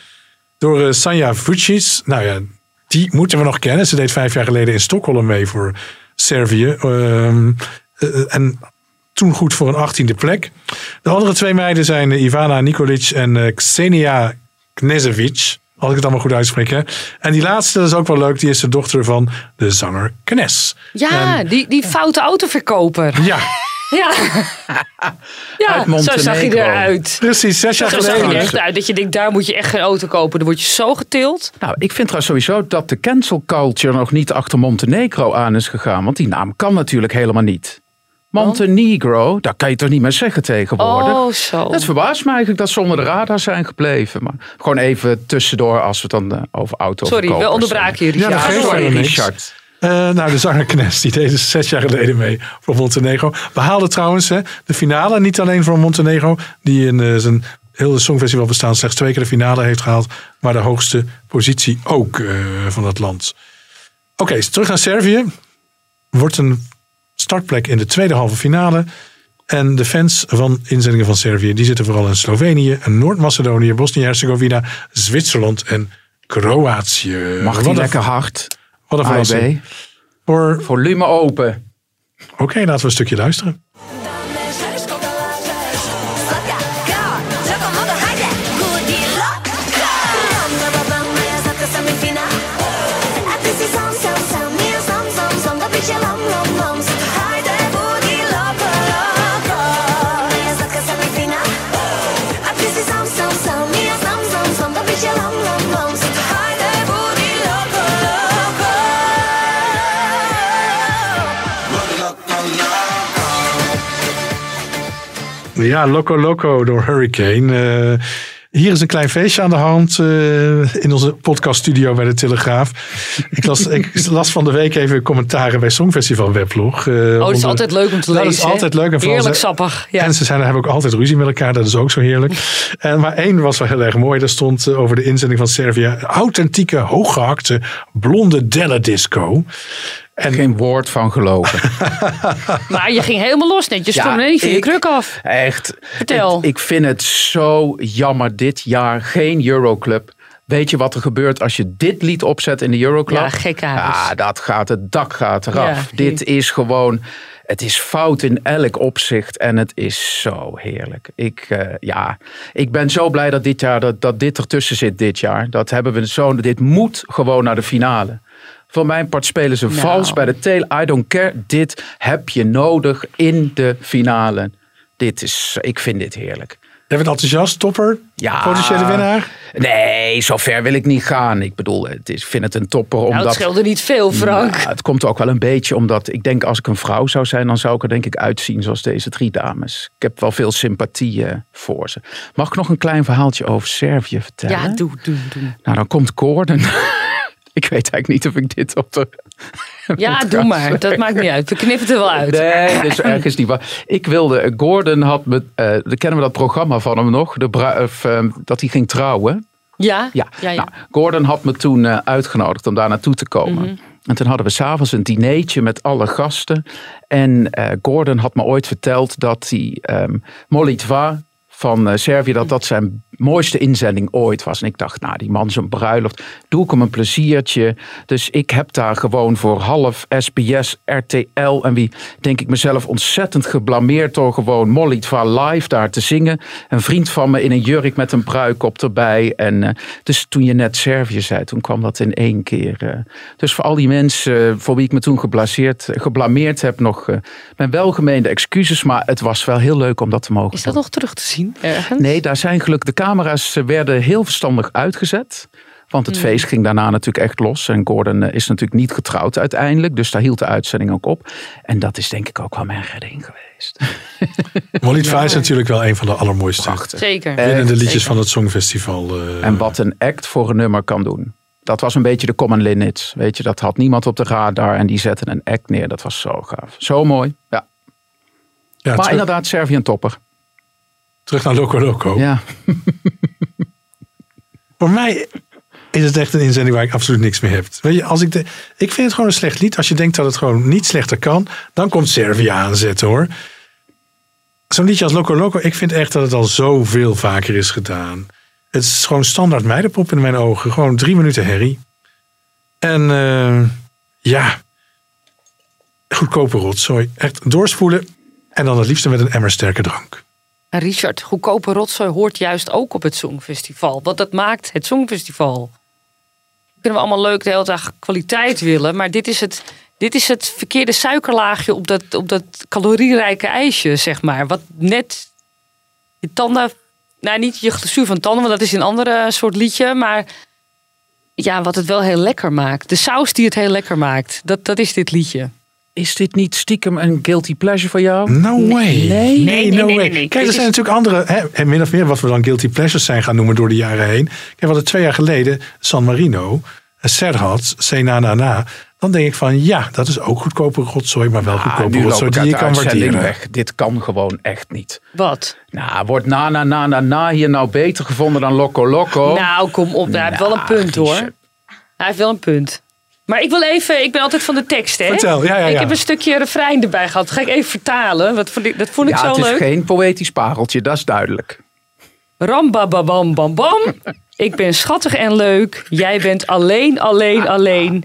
door Sanja Vucic. Nou ja, die moeten we nog kennen. Ze deed vijf jaar geleden in Stockholm mee voor Servië. Ehm, eh, en toen goed voor een achttiende plek. De andere twee meiden zijn eh, Ivana Nikolic en eh, Xenia Knezevic. Als ik het allemaal goed uitspreek. Hè. En die laatste, dat is ook wel leuk. Die is de dochter van de zanger Knes. Ja, die, die foute autoverkoper. Ja. Ja, ja zo zag hij eruit. Precies, zes jaar Zo zag geleden. hij er echt uit. Dat je denkt, daar moet je echt geen auto kopen. Dan word je zo getild. Nou, ik vind trouwens sowieso dat de cancel culture nog niet achter Montenegro aan is gegaan. Want die naam kan natuurlijk helemaal niet. Montenegro, dat kan je toch niet meer zeggen tegenwoordig? Oh, zo. Het verbaast me eigenlijk dat ze onder de radar zijn gebleven. Maar gewoon even tussendoor als we het dan eh, over auto's Sorry, we onderbraken je, Ja, dat sorry. Richard. Eh, nou, de zanger Knes, die deed dus zes jaar geleden mee voor Montenegro. Behaalde trouwens hè, de finale, niet alleen voor Montenegro, die in eh, zijn hele Songfestival bestaan slechts twee keer de finale heeft gehaald, maar de hoogste positie ook eh, van dat land. Oké, terug naar Servië. Wordt een startplek in de tweede halve finale. En de fans van inzendingen van Servië, die zitten vooral in Slovenië, en Noord-Macedonië, Bosnië-Herzegovina, Zwitserland en Kroatië. Mag Wat die een- lekker hard? Wat een verrassing. Voor... Volume open. Oké, laten we een stukje luisteren. Ja, Loco Loco door Hurricane. Eh, hier is een klein feestje aan de hand eh, in onze podcaststudio bij de Telegraaf. Ik las, ik las van de week even commentaaren bij Songfestival Weblog. eh, Oh, dat is altijd leuk om te lezen. Dat is altijd leuk. En vooral Heerlijk sappig. Ja. En ze zijn, hebben ook altijd ruzie met elkaar. Dat is ook zo heerlijk. En, maar één was wel heel erg mooi. Daar stond over de inzending van Servië. Authentieke, hooggehakte, blonde Della Disco. En Geen woord van gelogen. Maar je ging helemaal los net. Je Ja, sprong ineens van je kruk af. Echt. Vertel. Het- ik vind het zo jammer dit jaar. Geen Euroclub. Weet je wat er gebeurt als je dit lied opzet in de Euroclub? Ja, gekke huis. Ja, dat gaat, het dak gaat eraf. Ja, dit is gewoon, het is fout in elk opzicht en het is zo heerlijk. Ik, eh, ja, ik ben zo blij dat dit jaar, dat, dat dit ertussen zit dit jaar. Dat hebben we zo, dit moet gewoon naar de finale. Voor mijn part spelen ze Nou. vals bij de tail. I don't care. Dit heb je nodig in de finale. Dit is, ik vind dit heerlijk. Bent enthousiast, topper? Ja. Potentiële winnaar? Nee, zover wil ik niet gaan. Ik bedoel, het is, ik vind het een topper. Nou, Omdat, het scheelde niet veel, Frank. Nou, het komt ook wel een beetje omdat ik denk als ik een vrouw zou zijn, dan zou ik er denk ik uitzien zoals deze drie dames. Ik heb wel veel sympathie voor ze. Mag ik nog een klein verhaaltje over Servië vertellen? Ja, doe, doe, doe. Nou, dan komt Gordon. ik weet eigenlijk niet of ik dit op de. Ja, doe maar. Dat maakt niet uit. We knippen het er wel uit. Nee, is ergens niet waar. Ik wilde, Gordon had me, eh, dan kennen we dat programma van hem nog, de of, eh, dat hij ging trouwen. Ja? Ja, ja, ja. Nou, Gordon had me toen eh, uitgenodigd om daar naartoe te komen. Mhm. En toen hadden we s'avonds een dineetje met alle gasten. En eh, Gordon had me ooit verteld dat die ehm Molitva van eh, Servië, dat dat zijn mooiste inzending ooit was. En ik dacht, nou, die man zijn bruiloft, doe ik hem een pleziertje. Dus ik heb daar gewoon voor half SBS, RTL en wie, denk ik mezelf, ontzettend geblameerd door gewoon Molitva live daar te zingen. Een vriend van me in een jurk met een pruik erbij. En eh, dus toen je net Servië zei, toen kwam dat in één keer. eh. dus voor al die mensen eh, voor wie ik me toen geblaseerd, geblameerd heb, nog mijn welgemeende excuses. Maar het was wel heel leuk om dat te mogen Is dat nog terug te zien ergens? Nee, daar zijn gelukkig de camera's werden heel verstandig uitgezet. Want het Mm. feest ging daarna natuurlijk echt los. En Gordon eh, is natuurlijk niet getrouwd uiteindelijk. Dus daar hield de uitzending ook op. En dat is denk ik ook wel mijn redding geweest. Molitva is natuurlijk wel een van de allermooiste Zeker. winnende Echt, liedjes zeker. van het Songfestival. eh. En wat een act voor een nummer kan doen. Dat was een beetje de common limits. Weet je, dat had niemand op de radar. En die zetten een act neer. Dat was zo gaaf. Zo mooi. Ja. Ja, maar terug- inderdaad, Servië een topper. Terug naar Loco Loco. Ja. Voor mij is het echt een inzending waar ik absoluut niks mee heb. Weet je, als ik, de, ik vind het gewoon een slecht lied. Als je denkt dat het gewoon niet slechter kan, dan komt Servië aanzetten hoor. Zo'n liedje als Loco Loco, ik vind echt dat het al zoveel vaker is gedaan. Het is gewoon standaard meidenpop in mijn ogen. Gewoon drie minuten herrie. En eh, ja, goedkope rotzooi. Echt doorspoelen en dan het liefste met een emmer sterke drank. Richard, goedkope rotzooi hoort juist ook op het Songfestival. Want dat maakt het Songfestival. Kunnen we allemaal leuk de hele dag kwaliteit willen. Maar dit is het, dit is het verkeerde suikerlaagje op dat, op dat calorierijke ijsje, zeg maar. Wat net je tanden... Nou, niet je glazuur van tanden, want dat is een andere soort liedje. Maar ja, wat het wel heel lekker maakt. De saus die het heel lekker maakt. Dat, dat is dit liedje. Is dit niet stiekem een guilty pleasure voor jou? No way. Nee, nee, no way. Kijk, er zijn natuurlijk andere, hè, en min of meer wat we dan guilty pleasures zijn gaan noemen door de jaren heen. Kijk, we hadden twee jaar geleden San Marino, Serhat, Sena na na. Dan denk ik van ja, dat is ook goedkope rotzooi, maar wel goedkope Ah, loop rotzooi die je kan waarderen. weg. Dit kan gewoon echt niet. Wat? Nou, wordt na na na na na hier nou beter gevonden dan Loco Loco? Nou, kom op. Hij heeft wel een punt hoor. Hij heeft wel een punt. Maar ik wil even, ik ben altijd van de tekst, hè? Vertel, ja, ja, Ik ja. heb een stukje refrein erbij gehad. Dat ga ik even vertalen. Ik, dat vond ik ja, zo het is leuk. geen poëtisch pareltje, dat is duidelijk. Rambababam bam bam. Ik ben schattig en leuk. Jij bent alleen, alleen, alleen.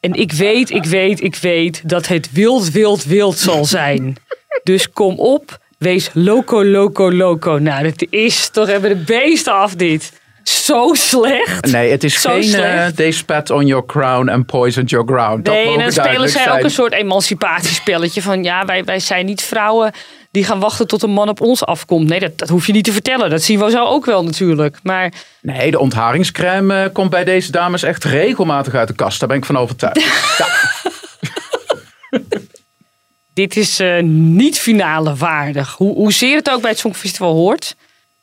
En ik weet, ik weet, ik weet dat het wild, wild, wild zal zijn. Dus kom op, wees loco, loco, loco. Nou, dat is toch even de beesten af dit. Zo slecht. Nee, het is Zo geen slecht. eh, They spat on your crown and poisoned your ground. Nee, en dan spelen zij ook zijn. een soort emancipatiespelletje van ja, wij, wij zijn niet vrouwen die gaan wachten tot een man op ons afkomt. Nee, dat, dat hoef je niet te vertellen. Dat zien we zo ook wel natuurlijk. Maar Nee, de ontharingscrème eh, komt bij deze dames echt regelmatig uit de kast. Daar ben ik van overtuigd. ja. dit is eh, niet finale waardig. Hoe, hoezeer het ook bij het Songfestival hoort.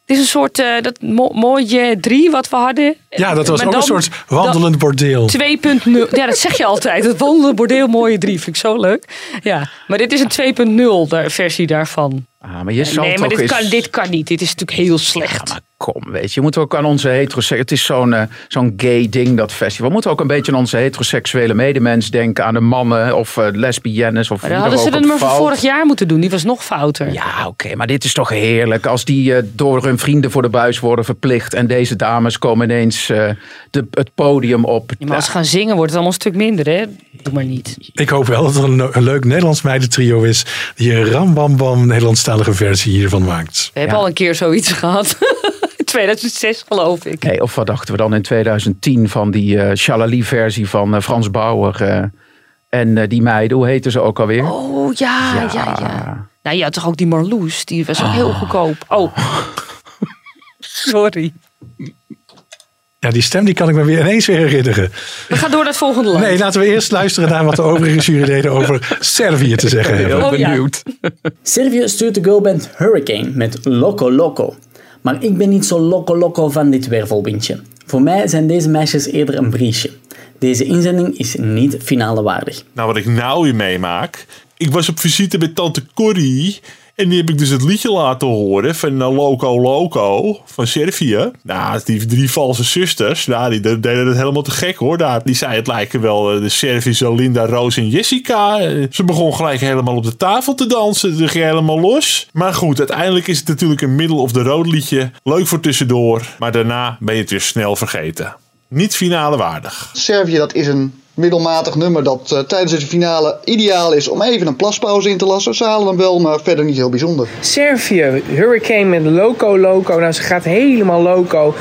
Het is een soort eh, dat mo- mooie drie wat we hadden. Ja, dat was Maar ook een soort wandelend bordeel. 2.0. Ja, dat zeg je altijd. Het wandelende bordeel mooie drie. Vind ik zo leuk. Ja, maar dit is een 2.0 daar- versie daarvan. Ah, maar je zal nee, maar toch dit eens- kan, dit kan niet. Dit is natuurlijk heel slecht. Kom, weet je, je moet ook aan onze heteroseksuele... Het is zo'n eh, zo'n gay ding, dat festival. We moeten ook een beetje aan onze heteroseksuele medemens denken. Aan de mannen of eh, lesbiennes of Maar dan hadden er ze op maar voor vorig jaar moeten doen. Die was nog fouter. Ja, oké, maar dit is toch heerlijk. Als die eh, door hun vrienden voor de buis worden verplicht... en deze dames komen ineens eh, de, het podium op. Ja, maar als ze gaan zingen wordt het allemaal een stuk minder, hè? Doe maar niet. Ik hoop wel dat er een, een leuk Nederlands meidentrio is die een rambambam Nederlandstalige versie hiervan maakt. We hebben al een keer zoiets gehad. In 2006 geloof ik. Nee, of wat dachten we dan in 2010 van die eh Shalali-versie van eh, Frans Bauer... eh, en eh, die meiden, hoe heten ze ook alweer? Oh ja, ja, ja. Nou, had toch ook die Marloes? Die was ook heel goedkoop. Oh. Sorry. Ja, die stem die kan ik me weer ineens weer herinneren. We gaan door naar het volgende land. Nee, laten we eerst luisteren naar wat de overige juryleden over Servië te zeggen hebben. Oh, benieuwd. Servië stuurt de girlband Hurricane met Loco Loco. Maar ik ben niet zo loco loco van dit wervelwindje. Voor mij zijn deze meisjes eerder een briesje. Deze inzending is niet finale waardig. Nou, wat ik nou weer meemaak. Ik was op visite bij tante Corrie. En die heb ik dus het liedje laten horen van eh, Loco Loco van Servië. Nou, die drie valse zusters, nou, die de- deden het helemaal te gek hoor. Daar, die zei het lijken wel eh, de Servische Linda, Roos en Jessica. Eh, Ze begon gelijk helemaal op de tafel te dansen. Ze ging helemaal los. Maar goed, uiteindelijk is het natuurlijk een middel of de rood liedje. Leuk voor tussendoor. Maar daarna ben je het weer snel vergeten. Niet finale waardig. Servië, dat is een middelmatig nummer dat eh, tijdens deze finale ideaal is om even een plaspauze in te lassen. Ze halen hem wel, maar verder niet heel bijzonder. Servië, Hurricane met Loco Loco. Nou, ze gaat helemaal loco.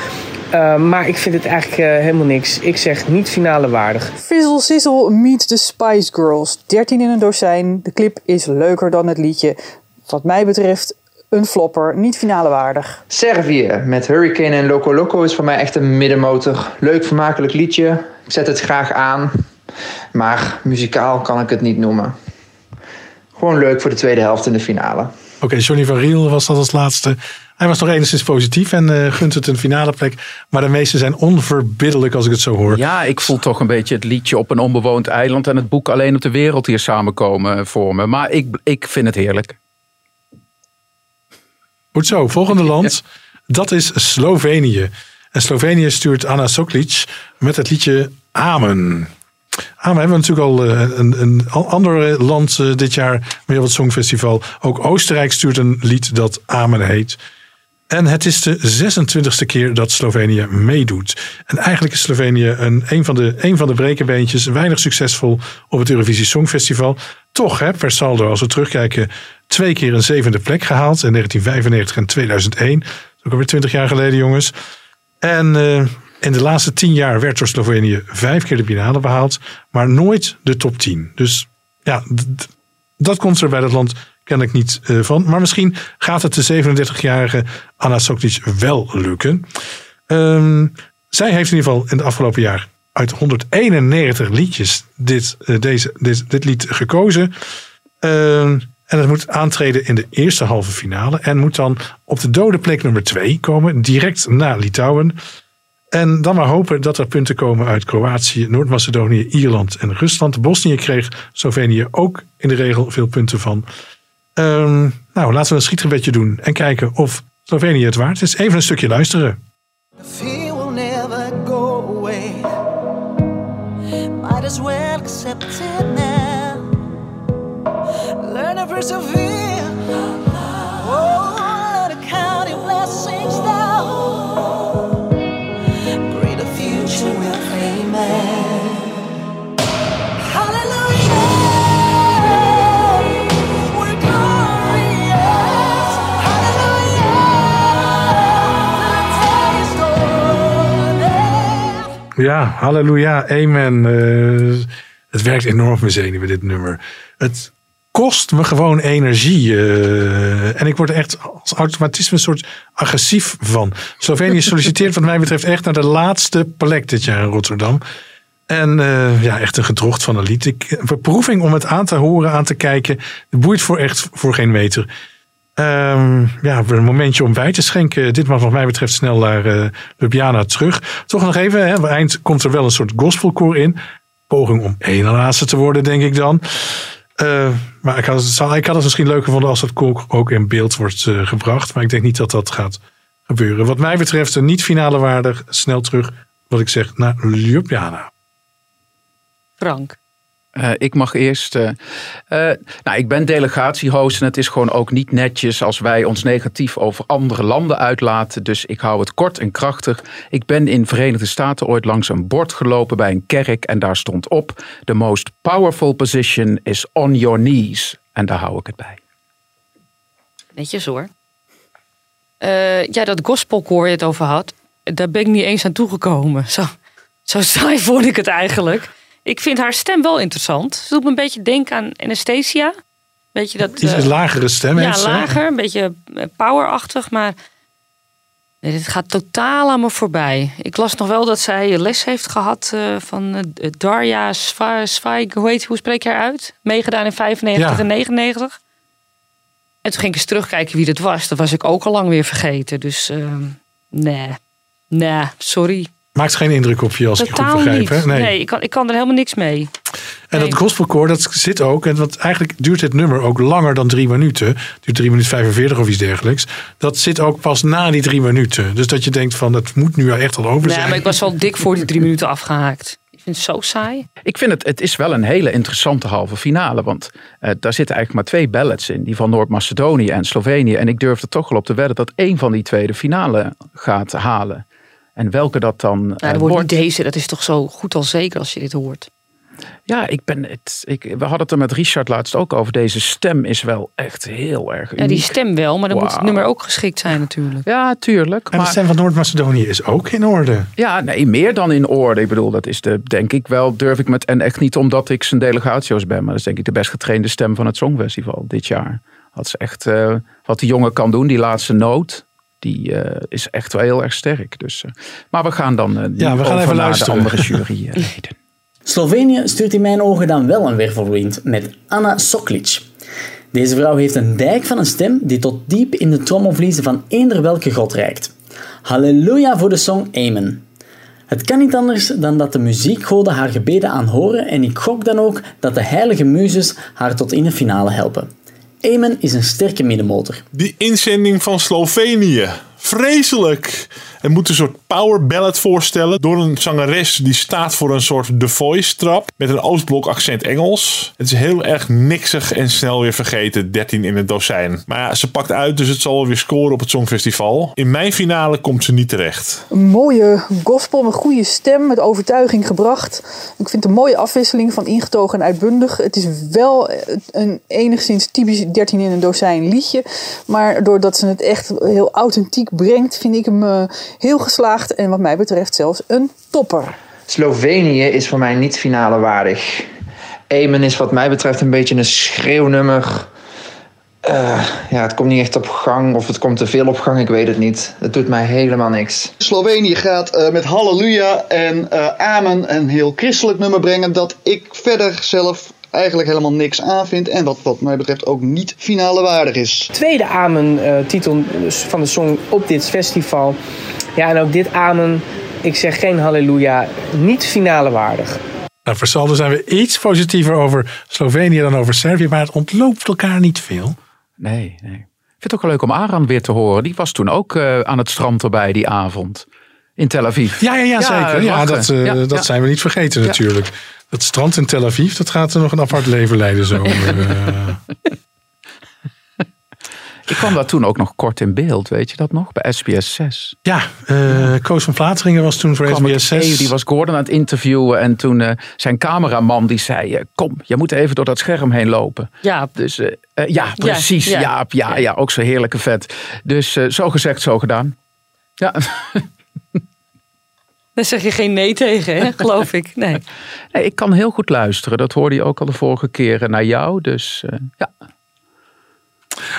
Eh, maar ik vind het eigenlijk eh, helemaal niks. Ik zeg niet finale waardig. Fizzle Sizzle meet the Spice Girls. 13 in een dozijn. De clip is leuker dan het liedje. Wat mij betreft een flopper. Niet finale waardig. Servië met Hurricane en Loco Loco is voor mij echt een middenmotor. Leuk, vermakelijk liedje. Ik zet het graag aan. Maar muzikaal kan ik het niet noemen. Gewoon leuk voor de tweede helft in de finale. Oké, Johnny van Riel was dat als laatste. Hij was nog enigszins positief en eh, gunt het een finale plek. Maar de meeste zijn onverbiddelijk als ik het zo hoor. Ja, ik voel toch een beetje het liedje op een onbewoond eiland... en het boek Alleen op de wereld hier samenkomen voor me. Maar ik, ik vind het heerlijk. Goed zo, volgende land. Dat is Slovenië. En Slovenië stuurt Anna Soklic met het liedje Amen. Amen hebben we natuurlijk al eh, een, een ander land eh, dit jaar mee op het Songfestival. Ook Oostenrijk stuurt een lied dat Amen heet. En het is de 26e keer dat Slovenië meedoet. En eigenlijk is Slovenië een, een, van de, een van de brekenbeentjes, weinig succesvol op het Eurovisie Songfestival. Toch, hè, per saldo, als we terugkijken, twee keer een zevende plek gehaald in 1995 en 2001. Dat is ook alweer 20 jaar geleden, jongens. En eh, in de laatste tien jaar werd door Slovenië vijf keer de finale behaald, maar nooit de top 10. Dus ja, dat komt er bij dat land kennelijk niet eh, van. Maar misschien gaat het de 37-jarige Anna Soklic wel lukken. Ehm, zij heeft in ieder geval in het afgelopen jaar uit 191 liedjes dit, eh, deze, dit, dit lied gekozen. Uh, en het moet aantreden in de eerste halve finale. En moet dan op de dode plek nummer 2 komen, direct na Litouwen. En dan maar hopen dat er punten komen uit Kroatië, Noord-Macedonië, Ierland en Rusland. Bosnië kreeg Slovenië ook in de regel veel punten van. Ehm, nou, laten we een schietgebedje doen en kijken of Slovenië het waard is. Even een stukje luisteren. Ja, halleluja, amen. Eh, het werkt enorm zenuwen, dit nummer. Het kost me gewoon energie. eh, en ik word er echt als automatisme een soort agressief van. Slovenië solliciteert wat mij betreft echt naar de laatste plek dit jaar in Rotterdam. En eh, ja, echt een gedrocht van een lied. Ik, een beproeving om het aan te horen, aan te kijken. Boeit voor echt voor geen meter. Ehm, ja, een momentje om bij te schenken. Dit mag wat mij betreft snel naar eh Ljubljana terug. Toch nog even, hè, eind komt er wel een soort gospelkoor in. Poging om één laatste te worden, denk ik dan. Eh, maar ik had, het, ik had het misschien leuker gevonden als dat koor ook in beeld wordt eh, gebracht. Maar ik denk niet dat dat gaat gebeuren. Wat mij betreft een niet-finale waardig. Snel terug, wat ik zeg, naar Ljubljana. Frank. Eh, ik mag eerst. eh, eh, nou, ik ben delegatiehost en het is gewoon ook niet netjes als wij ons negatief over andere landen uitlaten. Dus ik hou het kort en krachtig. Ik ben in Verenigde Staten ooit langs een bord gelopen bij een kerk en daar stond op: The most powerful position is on your knees. En daar hou ik het bij. Netjes hoor. Ja, dat gospelkoor je het over had, daar ben ik niet eens aan toegekomen. Zo, zo saai vond ik het eigenlijk. Ik vind haar stem wel interessant. Ze doet me een beetje denken aan Anastasia. Beetje dat, Iets eh, een lagere stem Ja, heeft ze. lager, een beetje eh, powerachtig, maar nee, dit gaat totaal aan me voorbij. Ik las nog wel dat zij les heeft gehad eh, van eh, Darja hoe, heet, hoe spreek je haar uit? Meegedaan in 95 Ja. en 99. En toen ging ik eens terugkijken wie dat was. Dat was ik ook al lang weer vergeten. Dus ehm, nee, nee, sorry. Maakt geen indruk op je als ik Totaal goed begrijp. niet. Hè? Nee, ik, kan, ik kan er helemaal niks mee. En dat gospelkoor, dat zit ook. En wat eigenlijk duurt dit nummer ook langer dan drie minuten. Het duurt drie minuten 45 of iets dergelijks. Dat zit ook pas na die drie minuten. Dus dat je denkt van, het moet nu echt al over Nee, zijn. maar ik was wel dik voor die drie minuten afgehaakt. Ik vind het zo saai. Ik vind het, het is wel een hele interessante halve finale. Want eh, daar zitten eigenlijk maar twee ballads in. Die van Noord-Macedonië en Slovenië. En ik durf er toch wel op te wedden dat één van die twee de finale gaat halen. En welke dat dan Nou, eh, wordt wordt. niet deze. Dat is toch zo goed als zeker als je dit hoort. Ja, ik ben het. Ik, we hadden het er met Richard laatst ook over. Deze stem is wel echt heel erg. Ja, die stem wel, maar dan moet het nummer ook geschikt zijn natuurlijk. Ja, tuurlijk. En de stem van Noord-Macedonië is ook in orde. Ja, nee, meer dan in orde. Ik bedoel, dat is de, denk ik wel, durf ik met. En echt niet omdat ik zijn delegatiehost ben, maar dat is denk ik de best getrainde stem van het Songfestival dit jaar. Dat is echt eh, wat die jongen kan doen, die laatste noot. Die eh, is echt wel heel erg sterk. Dus, eh, maar we gaan dan eh, Ja, we gaan over even naar luisteren. de andere jury. reden. Slovenië stuurt in mijn ogen dan wel een wervelwind met Anna Soklic. Deze vrouw heeft een dijk van een stem die tot diep in de trommelvliezen van eender welke god reikt. Halleluja voor de song Amen. Het kan niet anders dan dat de muziekgoden haar gebeden aanhoren en ik gok dan ook dat de heilige muzes haar tot in de finale helpen. Amen is een sterke middenmotor. Die inzending van Slovenië. Vreselijk. Het moet een soort power ballad voorstellen door een zangeres die staat voor een soort The Voice trap met een Oostblok accent Engels. Het is heel erg niksig en snel weer vergeten, 13 in het dozijn. Maar ja, ze pakt uit, dus het zal weer scoren op het Songfestival. In mijn finale komt ze niet terecht. Een mooie gospel met goede stem, met overtuiging gebracht. Ik vind het een mooie afwisseling van ingetogen en uitbundig. Het is wel een enigszins typisch 13 in een dozijn liedje. Maar doordat ze het echt heel authentiek brengt, vind ik hem eh, heel geslaagd en wat mij betreft zelfs een topper. Slovenië is voor mij niet finale waardig. Emen is wat mij betreft een beetje een schreeuwnummer. Eh, ja, het komt niet echt op gang of het komt te veel op gang, ik weet het niet. Het doet mij helemaal niks. Slovenië gaat eh, met Halleluja en Amen een heel christelijk nummer brengen dat ik verder zelf eigenlijk helemaal niks aan vind en wat wat mij betreft ook niet finale waardig is. Tweede Amen-titel van de song op dit festival. Ja, en ook dit Amen, ik zeg geen halleluja, niet finale waardig. Nou, voor saldo zijn we iets positiever over Slovenië dan over Servië, maar het ontloopt elkaar niet veel. Nee, nee. Ik vind het ook wel leuk om Aran weer te horen. Die was toen ook eh, aan het strand erbij die avond. In Tel Aviv. Ja, ja, ja zeker. Ja, dat, eh, Ja, dat ja. zijn we niet vergeten Ja. natuurlijk. Dat strand in Tel Aviv, dat gaat er nog een apart leven leiden zo. eh. Ik kwam daar toen ook nog kort in beeld, weet je dat nog? Bij SBS 6. ja, eh, Koos van Plateringen was toen voor kwam SBS 6. tegen, die was Gordon aan het interviewen. En toen eh, zijn cameraman die zei... kom, je moet even door dat scherm heen lopen. Ja. Dus ja, precies. ja. Ja, ja, ja, ook zo heerlijke vet. Dus eh, zo gezegd, zo gedaan. Ja. Daar zeg je geen nee tegen, hè? geloof ik. Nee. Nee, ik kan heel goed luisteren. Dat hoorde je ook al de vorige keren naar jou. Dus eh, ja.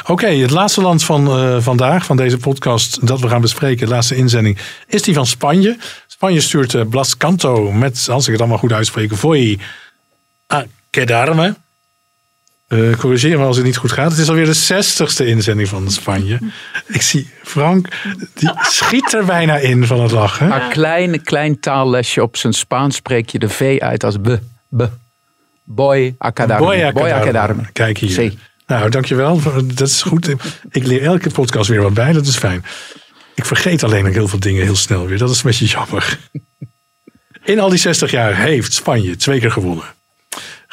Oké, het laatste land van eh, vandaag, van deze podcast, dat we gaan bespreken, de laatste inzending, is die van Spanje. Spanje stuurt eh, Blas Canto met, als ik het allemaal goed uitspreek, Voy a quedarme. Eh corrigeer me als het niet goed gaat. Het is alweer de zestigste inzending van Spanje. Ik zie Frank, die schiet er bijna in van het lachen. Maar klein, klein taallesje op zijn Spaans spreek je de V uit als b. b. Boy acadarme. Boy Acadarme. acadarme. Kijk hier. Nou, dankjewel. Dat is goed. Ik leer elke podcast weer wat bij. Dat is fijn. Ik vergeet alleen ook heel veel dingen heel snel weer. Dat is een beetje jammer. In al die 60 jaar heeft Spanje twee keer gewonnen.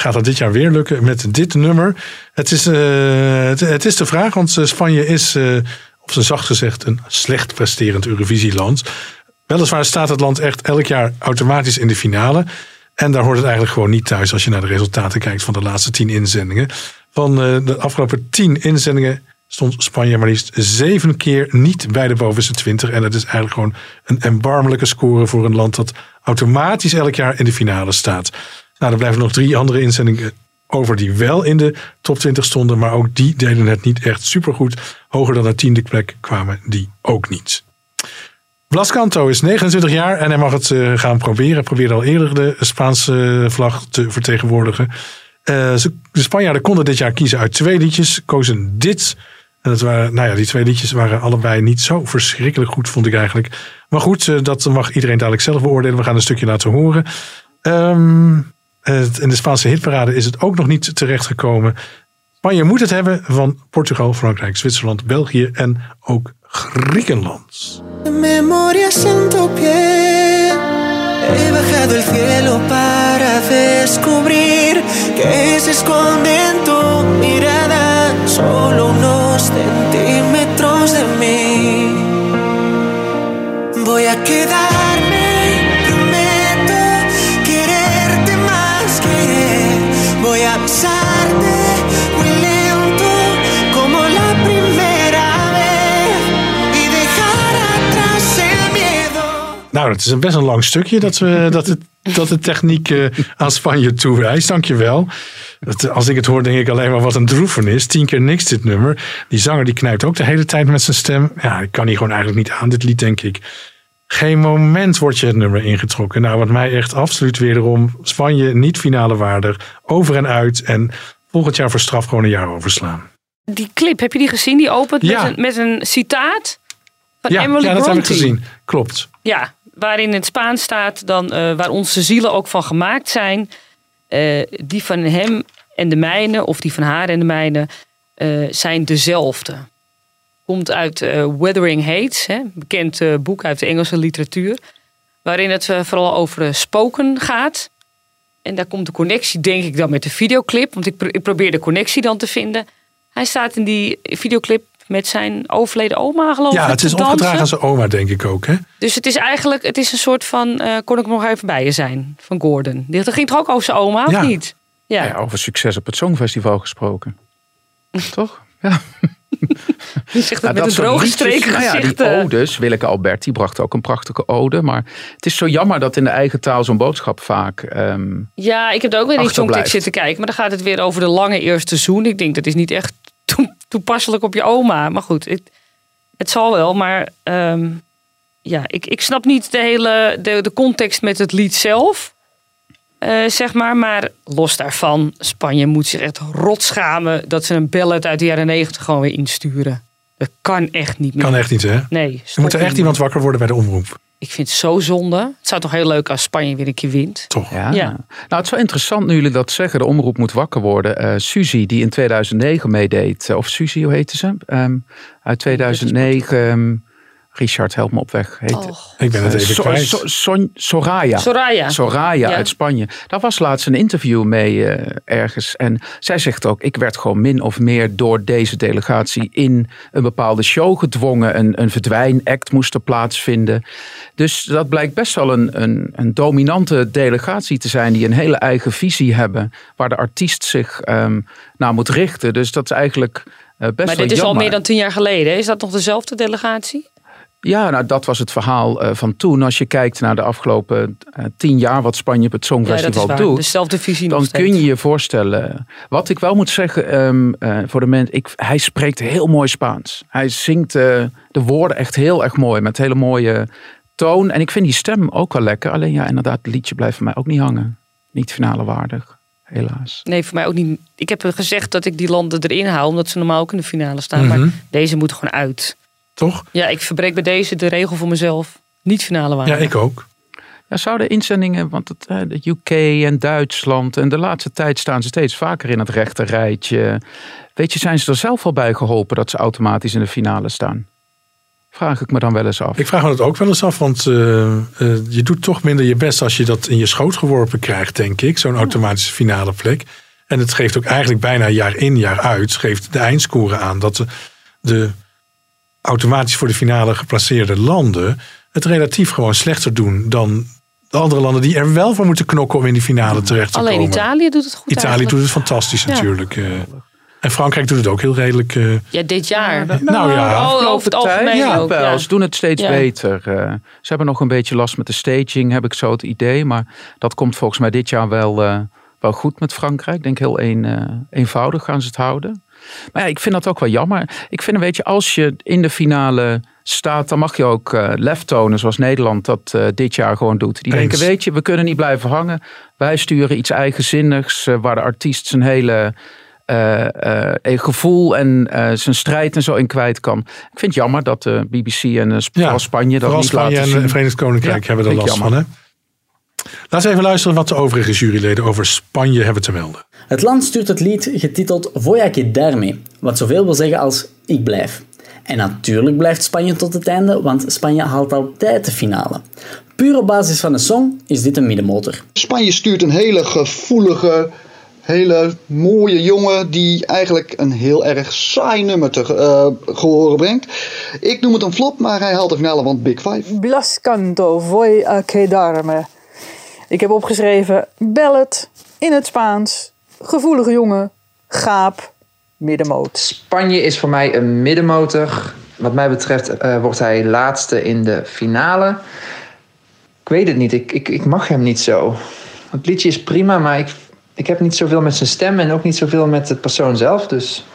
Gaat dat dit jaar weer lukken met dit nummer? Het is, eh, het, het is de vraag, want eh, Spanje is, eh, op zijn zacht gezegd, een slecht presterend Eurovisieland. Weliswaar staat het land echt elk jaar automatisch in de finale. En daar hoort het eigenlijk gewoon niet thuis als je naar de resultaten kijkt van de laatste tien inzendingen. Van de afgelopen tien inzendingen stond Spanje maar liefst zeven keer niet bij de bovenste twintig. En dat is eigenlijk gewoon een erbarmelijke score voor een land dat automatisch elk jaar in de finale staat. Nou, er blijven nog drie andere inzendingen over die wel in de top 20 stonden. Maar ook die deden het niet echt supergoed. Hoger dan de tiende plek kwamen die ook niet. Blas Canto is 29 jaar en hij mag het eh, gaan proberen. Hij probeerde al eerder de Spaanse vlag te vertegenwoordigen. Eh, de Spanjaarden konden dit jaar kiezen uit twee liedjes. Kozen dit. En dat waren, nou ja, die twee liedjes waren allebei niet zo verschrikkelijk goed, vond ik eigenlijk. Maar goed, eh, dat mag iedereen dadelijk zelf beoordelen. We gaan een stukje laten horen. Het- in de Spaanse hitparade is het ook nog niet terechtgekomen. Spanje moet het hebben van Portugal, Frankrijk, Zwitserland, België en ook Griekenland. He bajado el cielo para descubrir que se esconde en tu mirada solo unos centímetros de mí. Voy a quedarme, Nou, dat is een best een lang stukje dat, we, dat, het, dat de techniek eh, aan Spanje toewijst. Dankjewel. Dat, als ik het hoor, denk ik alleen maar wat een droefenis. Tien keer niks dit nummer. Die zanger die knijpt ook de hele tijd met zijn stem. Ja, ik kan hier gewoon eigenlijk niet aan, dit lied, denk ik. Geen moment wordt je het nummer ingetrokken. Nou, wat mij echt absoluut wederom Spanje niet finale waardig. Over en uit. En volgend jaar voor straf gewoon een jaar overslaan. Die clip, heb je die gezien? Die opent Ja. met, een, met een citaat van Ja, Emily ja, dat heb ik Bronte. gezien. Klopt. Ja, waarin in het Spaans staat dan eh, waar onze zielen ook van gemaakt zijn. Eh, die van hem en de mijne, of die van haar en de mijne, eh, zijn dezelfde. Komt uit Wuthering Heights, hè, een bekend boek uit de Engelse literatuur. Waarin het vooral over spoken gaat. En daar komt de connectie, denk ik, dan met de videoclip. Want ik probeer de connectie dan te vinden. Hij staat in die videoclip met zijn overleden oma, geloof ik. Ja, het is opgedragen aan zijn oma, denk ik ook. Hè? Dus het is eigenlijk het is een soort van. eh, kon ik nog even bij je zijn? Van Gordon. Die- Dat ging toch ook over zijn oma, of Ja. niet? Ja. Ja, over succes op het Songfestival gesproken. Toch? Ja. Die zegt het Ja, met een droge streek nou ja, die eh. odes, Willeke Albert, die bracht ook een prachtige ode. Maar het is zo jammer dat in de eigen taal zo'n boodschap vaak... ehm, Ja, ik heb er ook weer in songtekst zitten kijken. Maar dan gaat het weer over de lange eerste zoen. Ik denk dat is niet echt toepasselijk op je oma. Maar goed, het, het zal wel. Maar ehm, ja, ik, ik snap niet de hele de, de context met het lied zelf. eh, zeg maar, maar los daarvan, Spanje moet zich echt rot schamen dat ze een ballad uit de jaren negentig gewoon weer insturen. Dat kan echt niet meer. Kan echt niet, hè? Nee. Er moet er echt iemand wakker worden bij de omroep. Ik vind het zo zonde. Het zou toch heel leuk als Spanje weer een keer wint. Toch? Ja. Ja. Nou, het is wel interessant nu jullie dat zeggen. De omroep moet wakker worden. Eh Suzy, die in 2009 meedeed. eh, Of Suzy, hoe heette ze? Ehm, uit 2009. Richard, help me op weg. Heet, Ik ben het Eh, even So- kwijt. So- Soraya. Soraya. Soraya Ja. uit Spanje. Daar was laatst een interview mee eh, ergens. En zij zegt ook, ik werd gewoon min of meer door deze delegatie in een bepaalde show gedwongen. Een, een verdwijnact moest er plaatsvinden. Dus dat blijkt best wel een, een, een dominante delegatie te zijn die een hele eigen visie hebben. Waar de artiest zich ehm, naar moet richten. Dus dat is eigenlijk eh, best maar dit is al meer dan tien jaar geleden. Is dat nog dezelfde delegatie? Ja, nou, dat was het verhaal eh, van toen. Als je kijkt naar de afgelopen eh, tien jaar wat Spanje op het Ja, Songfestival waar. doet. Dezelfde visie dan kun je je voorstellen. Wat ik wel moet zeggen ehm, eh, voor de mensen, ik, hij spreekt heel mooi Spaans. Hij zingt de woorden echt heel erg mooi met hele mooie toon. En ik vind die stem ook wel lekker. Alleen ja, inderdaad, het liedje blijft voor mij ook niet hangen. Niet finale waardig, helaas. Nee, voor mij ook niet. Ik heb gezegd dat ik die landen erin hou, omdat ze normaal ook in de finale staan. Mhm. Maar deze moet gewoon uit. Toch? Ja, ik verbreek bij deze de regel voor mezelf. Niet finale waren. Ja, ik ook. Ja, zouden inzendingen, want het, eh, de UK en Duitsland en de laatste tijd staan ze steeds vaker in het rechte rijtje. Weet je, zijn ze er zelf al bij geholpen dat ze automatisch in de finale staan? Vraag ik me dan wel eens af. Ik vraag me dat ook wel eens af, want eh, eh, je doet toch minder je best als je dat in je schoot geworpen krijgt, denk ik. Zo'n automatische finale plek. En het geeft ook eigenlijk bijna jaar in, jaar uit, geeft de eindscore aan dat de, de automatisch voor de finale geplaceerde landen het relatief gewoon slechter doen dan de andere landen die er wel voor moeten knokken om in die finale terecht te Alleen komen. Italië doet het goed Italië eigenlijk. doet het fantastisch Ja. natuurlijk. eh. en Frankrijk doet het ook heel redelijk. eh, Ja, dit jaar. nou ja. Oh, over het algemeen ja, ook. ja. Ze doen het steeds Ja. beter. Eh, ze hebben nog een beetje last met de staging, heb ik zo het idee. Maar dat komt volgens mij dit jaar wel, eh, wel goed met Frankrijk. Ik denk heel een, eh, eenvoudig gaan ze het houden. Maar ja, ik vind dat ook wel jammer. Ik vind, weet je, als je in de finale staat, dan mag je ook lef tonen zoals Nederland dat eh, dit jaar gewoon doet. Die Eens. denken, weet je, we kunnen niet blijven hangen. Wij sturen iets eigenzinnigs eh, waar de artiest zijn hele gevoel en zijn strijd en zo in kwijt kan. Ik vind het jammer dat de BBC en Sp- Spanje dat niet Spanje laten en zien. het Verenigd Koninkrijk Ja, hebben er last van. Hè? Laten we even luisteren wat de overige juryleden over Spanje hebben te melden. Het land stuurt het lied getiteld Voy a quedarme, wat zoveel wil zeggen als ik blijf. En natuurlijk blijft Spanje tot het einde, want Spanje haalt altijd de finale. Puur op basis van de song is dit een middenmotor. Spanje stuurt een hele gevoelige, hele mooie jongen die eigenlijk een heel erg saai nummer te eh, gehoren brengt. Ik noem het een flop, maar hij haalt de finale van Big Five. Blas canto, voy a quedarme. Ik heb opgeschreven ballad in het Spaans, gevoelige jongen, gaap, middenmoot. Spanje is voor mij een middenmotor. Wat mij betreft eh, wordt hij laatste in de finale. Ik weet het niet, ik, ik, ik mag hem niet zo. Het liedje is prima, maar ik, ik heb niet zoveel met zijn stem en ook niet zoveel met de persoon zelf. Dus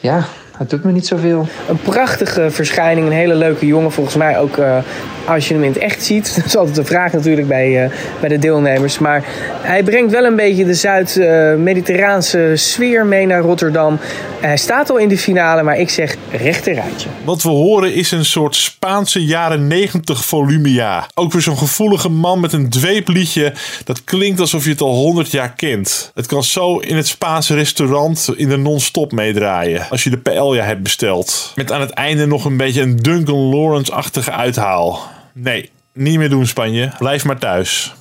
ja, het doet me niet zoveel. Een prachtige verschijning, een hele leuke jongen. Volgens mij ook eh, als je hem in het echt ziet. Dat is altijd een vraag natuurlijk bij, eh, bij de deelnemers. Maar hij brengt wel een beetje de Zuid-Mediterraanse sfeer mee naar Rotterdam. Hij staat al in de finale, maar ik zeg rechterrijtje. Wat we horen is een soort Spaanse jaren 90 volumia. Ook weer zo'n gevoelige man met een dweepliedje. Dat klinkt alsof je het al 100 jaar kent. Het kan zo in het Spaanse restaurant in de non-stop meedraaien. Als je de paella hebt besteld. Met aan het einde nog een beetje een Duncan Lawrence-achtige uithaal. Nee, niet meer doen Spanje. Blijf maar thuis.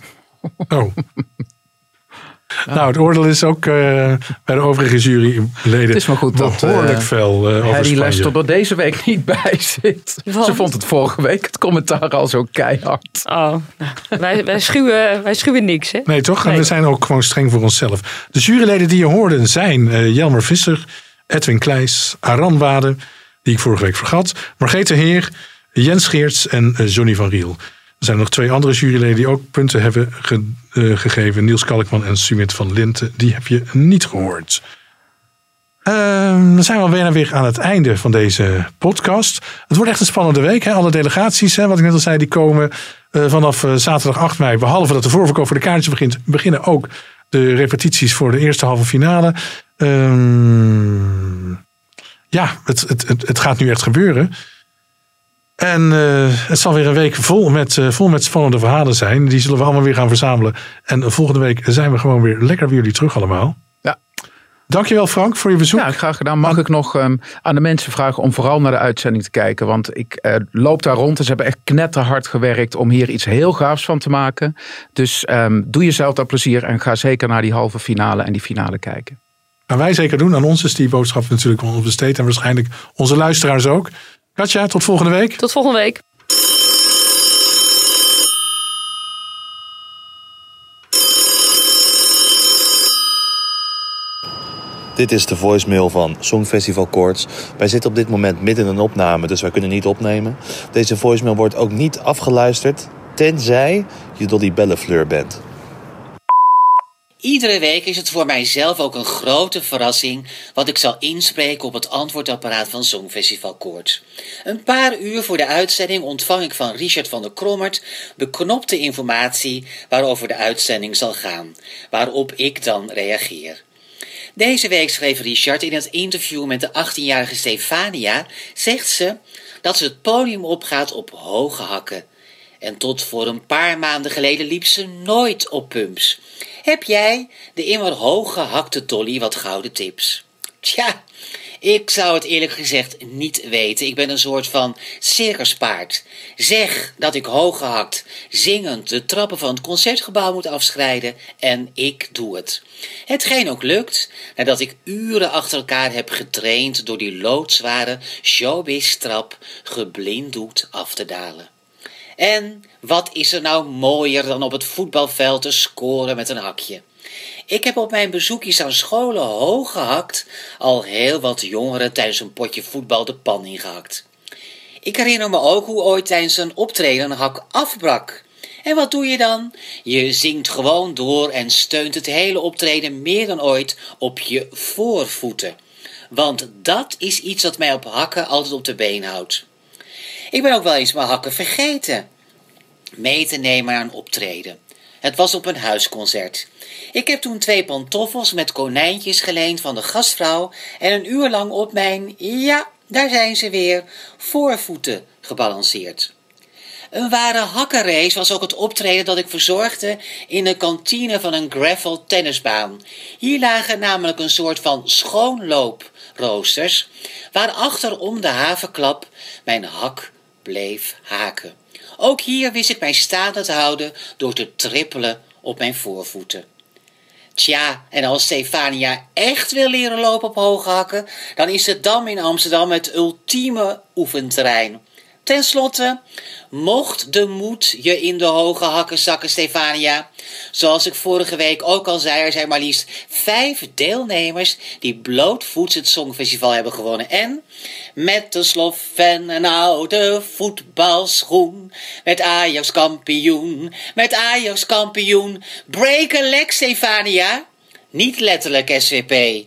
Oh. Nou, het oordeel is ook eh, bij de overige juryleden Het is maar goed dat behoorlijk eh, fel eh, over Harry Spanje. Lester er deze week niet bij zit. Want? Ze vond het vorige week het commentaar al zo keihard. Oh, nou, wij, wij, schuwen, wij schuwen niks, hè? Nee, toch? En Nee. we zijn ook gewoon streng voor onszelf. De juryleden die je hoorde zijn eh, Jelmer Visser, Edwin Kleijs, Aran Wade, die ik vorige week vergat, Margrethe Heer, Jens Geerts en eh, Johnny van Riel. Er zijn nog twee andere juryleden die ook punten hebben eh, gegeven. Niels Kalkman en Sumit van Linten. Die heb je niet gehoord. Ehm, dan zijn we alweer weer aan het einde van deze podcast. Het wordt echt een spannende week. Hè? Alle delegaties, hè, wat ik net al zei, die komen eh, vanaf zaterdag 8 mei. Behalve dat de voorverkoop voor de kaartjes begint, beginnen ook de repetities voor de eerste halve finale. Ehm, ja, het, het, het, het gaat nu echt gebeuren. En eh, het zal weer een week vol met, eh, vol met spannende verhalen zijn. Die zullen we allemaal weer gaan verzamelen. En volgende week zijn we gewoon weer lekker bij jullie terug allemaal. Ja. Dankjewel Frank voor je bezoek. Ja, graag gedaan. Mag ik nog ehm, aan de mensen vragen om vooral naar de uitzending te kijken. Want ik eh, loop daar rond en ze hebben echt knetterhard gewerkt om hier iets heel gaafs van te maken. Dus ehm, doe jezelf dat plezier en ga zeker naar die halve finale en die finale kijken. Gaan wij zeker doen. Aan ons is die boodschap natuurlijk onbesteed. En waarschijnlijk onze luisteraars ook. Katja, tot volgende week. Tot volgende week. Dit is de voicemail van Songfestival Koorts. Wij zitten op dit moment midden in een opname, dus wij kunnen niet opnemen. Deze voicemail wordt ook niet afgeluisterd, tenzij je Dolly Bellefleur bent. Iedere week is het voor mijzelf ook een grote verrassing wat ik zal inspreken op het antwoordapparaat van Songfestival Koorts. Een paar uur voor de uitzending ontvang ik van Richard van der Krommert beknopte informatie waarover de uitzending zal gaan, waarop ik dan reageer. Deze week schreef Richard in het interview met de 18-jarige Stefania, zegt ze dat ze het podium opgaat op hoge hakken. En tot voor een paar maanden geleden liep ze nooit op pumps. Heb jij, de immer hooggehakte Dolly, wat gouden tips? Tja, ik zou het eerlijk gezegd niet weten. Ik ben een soort van circuspaard. Zeg dat ik hooggehakt, zingend de trappen van het concertgebouw moet afschrijden en ik doe het. Hetgeen ook lukt, nadat ik uren achter elkaar heb getraind door die loodzware showbiz-trap geblinddoekt af te dalen. En wat is er nou mooier dan op het voetbalveld te scoren met een hakje? Ik heb op mijn bezoekjes aan scholen hoog gehakt, al heel wat jongeren tijdens een potje voetbal de pan ingehakt. Ik herinner me ook hoe ooit tijdens een optreden een hak afbrak. En wat doe je dan? Je zingt gewoon door en steunt het hele optreden meer dan ooit op je voorvoeten. Want dat is iets wat mij op hakken altijd op de been houdt. Ik ben ook wel eens mijn hakken vergeten mee te nemen een optreden. Het was op een huisconcert. Ik heb toen twee pantoffels met konijntjes geleend van de gastvrouw en een uur lang op mijn, ja, daar zijn ze weer, voorvoeten gebalanceerd. Een ware hakkenrace was ook het optreden dat ik verzorgde in de kantine van een gravel tennisbaan. Hier lagen namelijk een soort van schoonlooproosters, waar achterom de havenklap mijn hak bleef haken. Ook hier wist ik mij staande te houden door te trippelen op mijn voorvoeten. Tja, en als Stefania echt wil leren lopen op hoge hakken, dan is de Dam in Amsterdam het ultieme oefenterrein. Ten slotte, mocht de moed je in de hoge hakken zakken, Stefania. Zoals ik vorige week ook al zei, er zijn maar liefst vijf deelnemers die blootvoets het Songfestival hebben gewonnen. En met de slof en een oude voetbalschoen, met Ajax kampioen, met Ajax kampioen, break a leg, Stefania. Niet letterlijk SVP.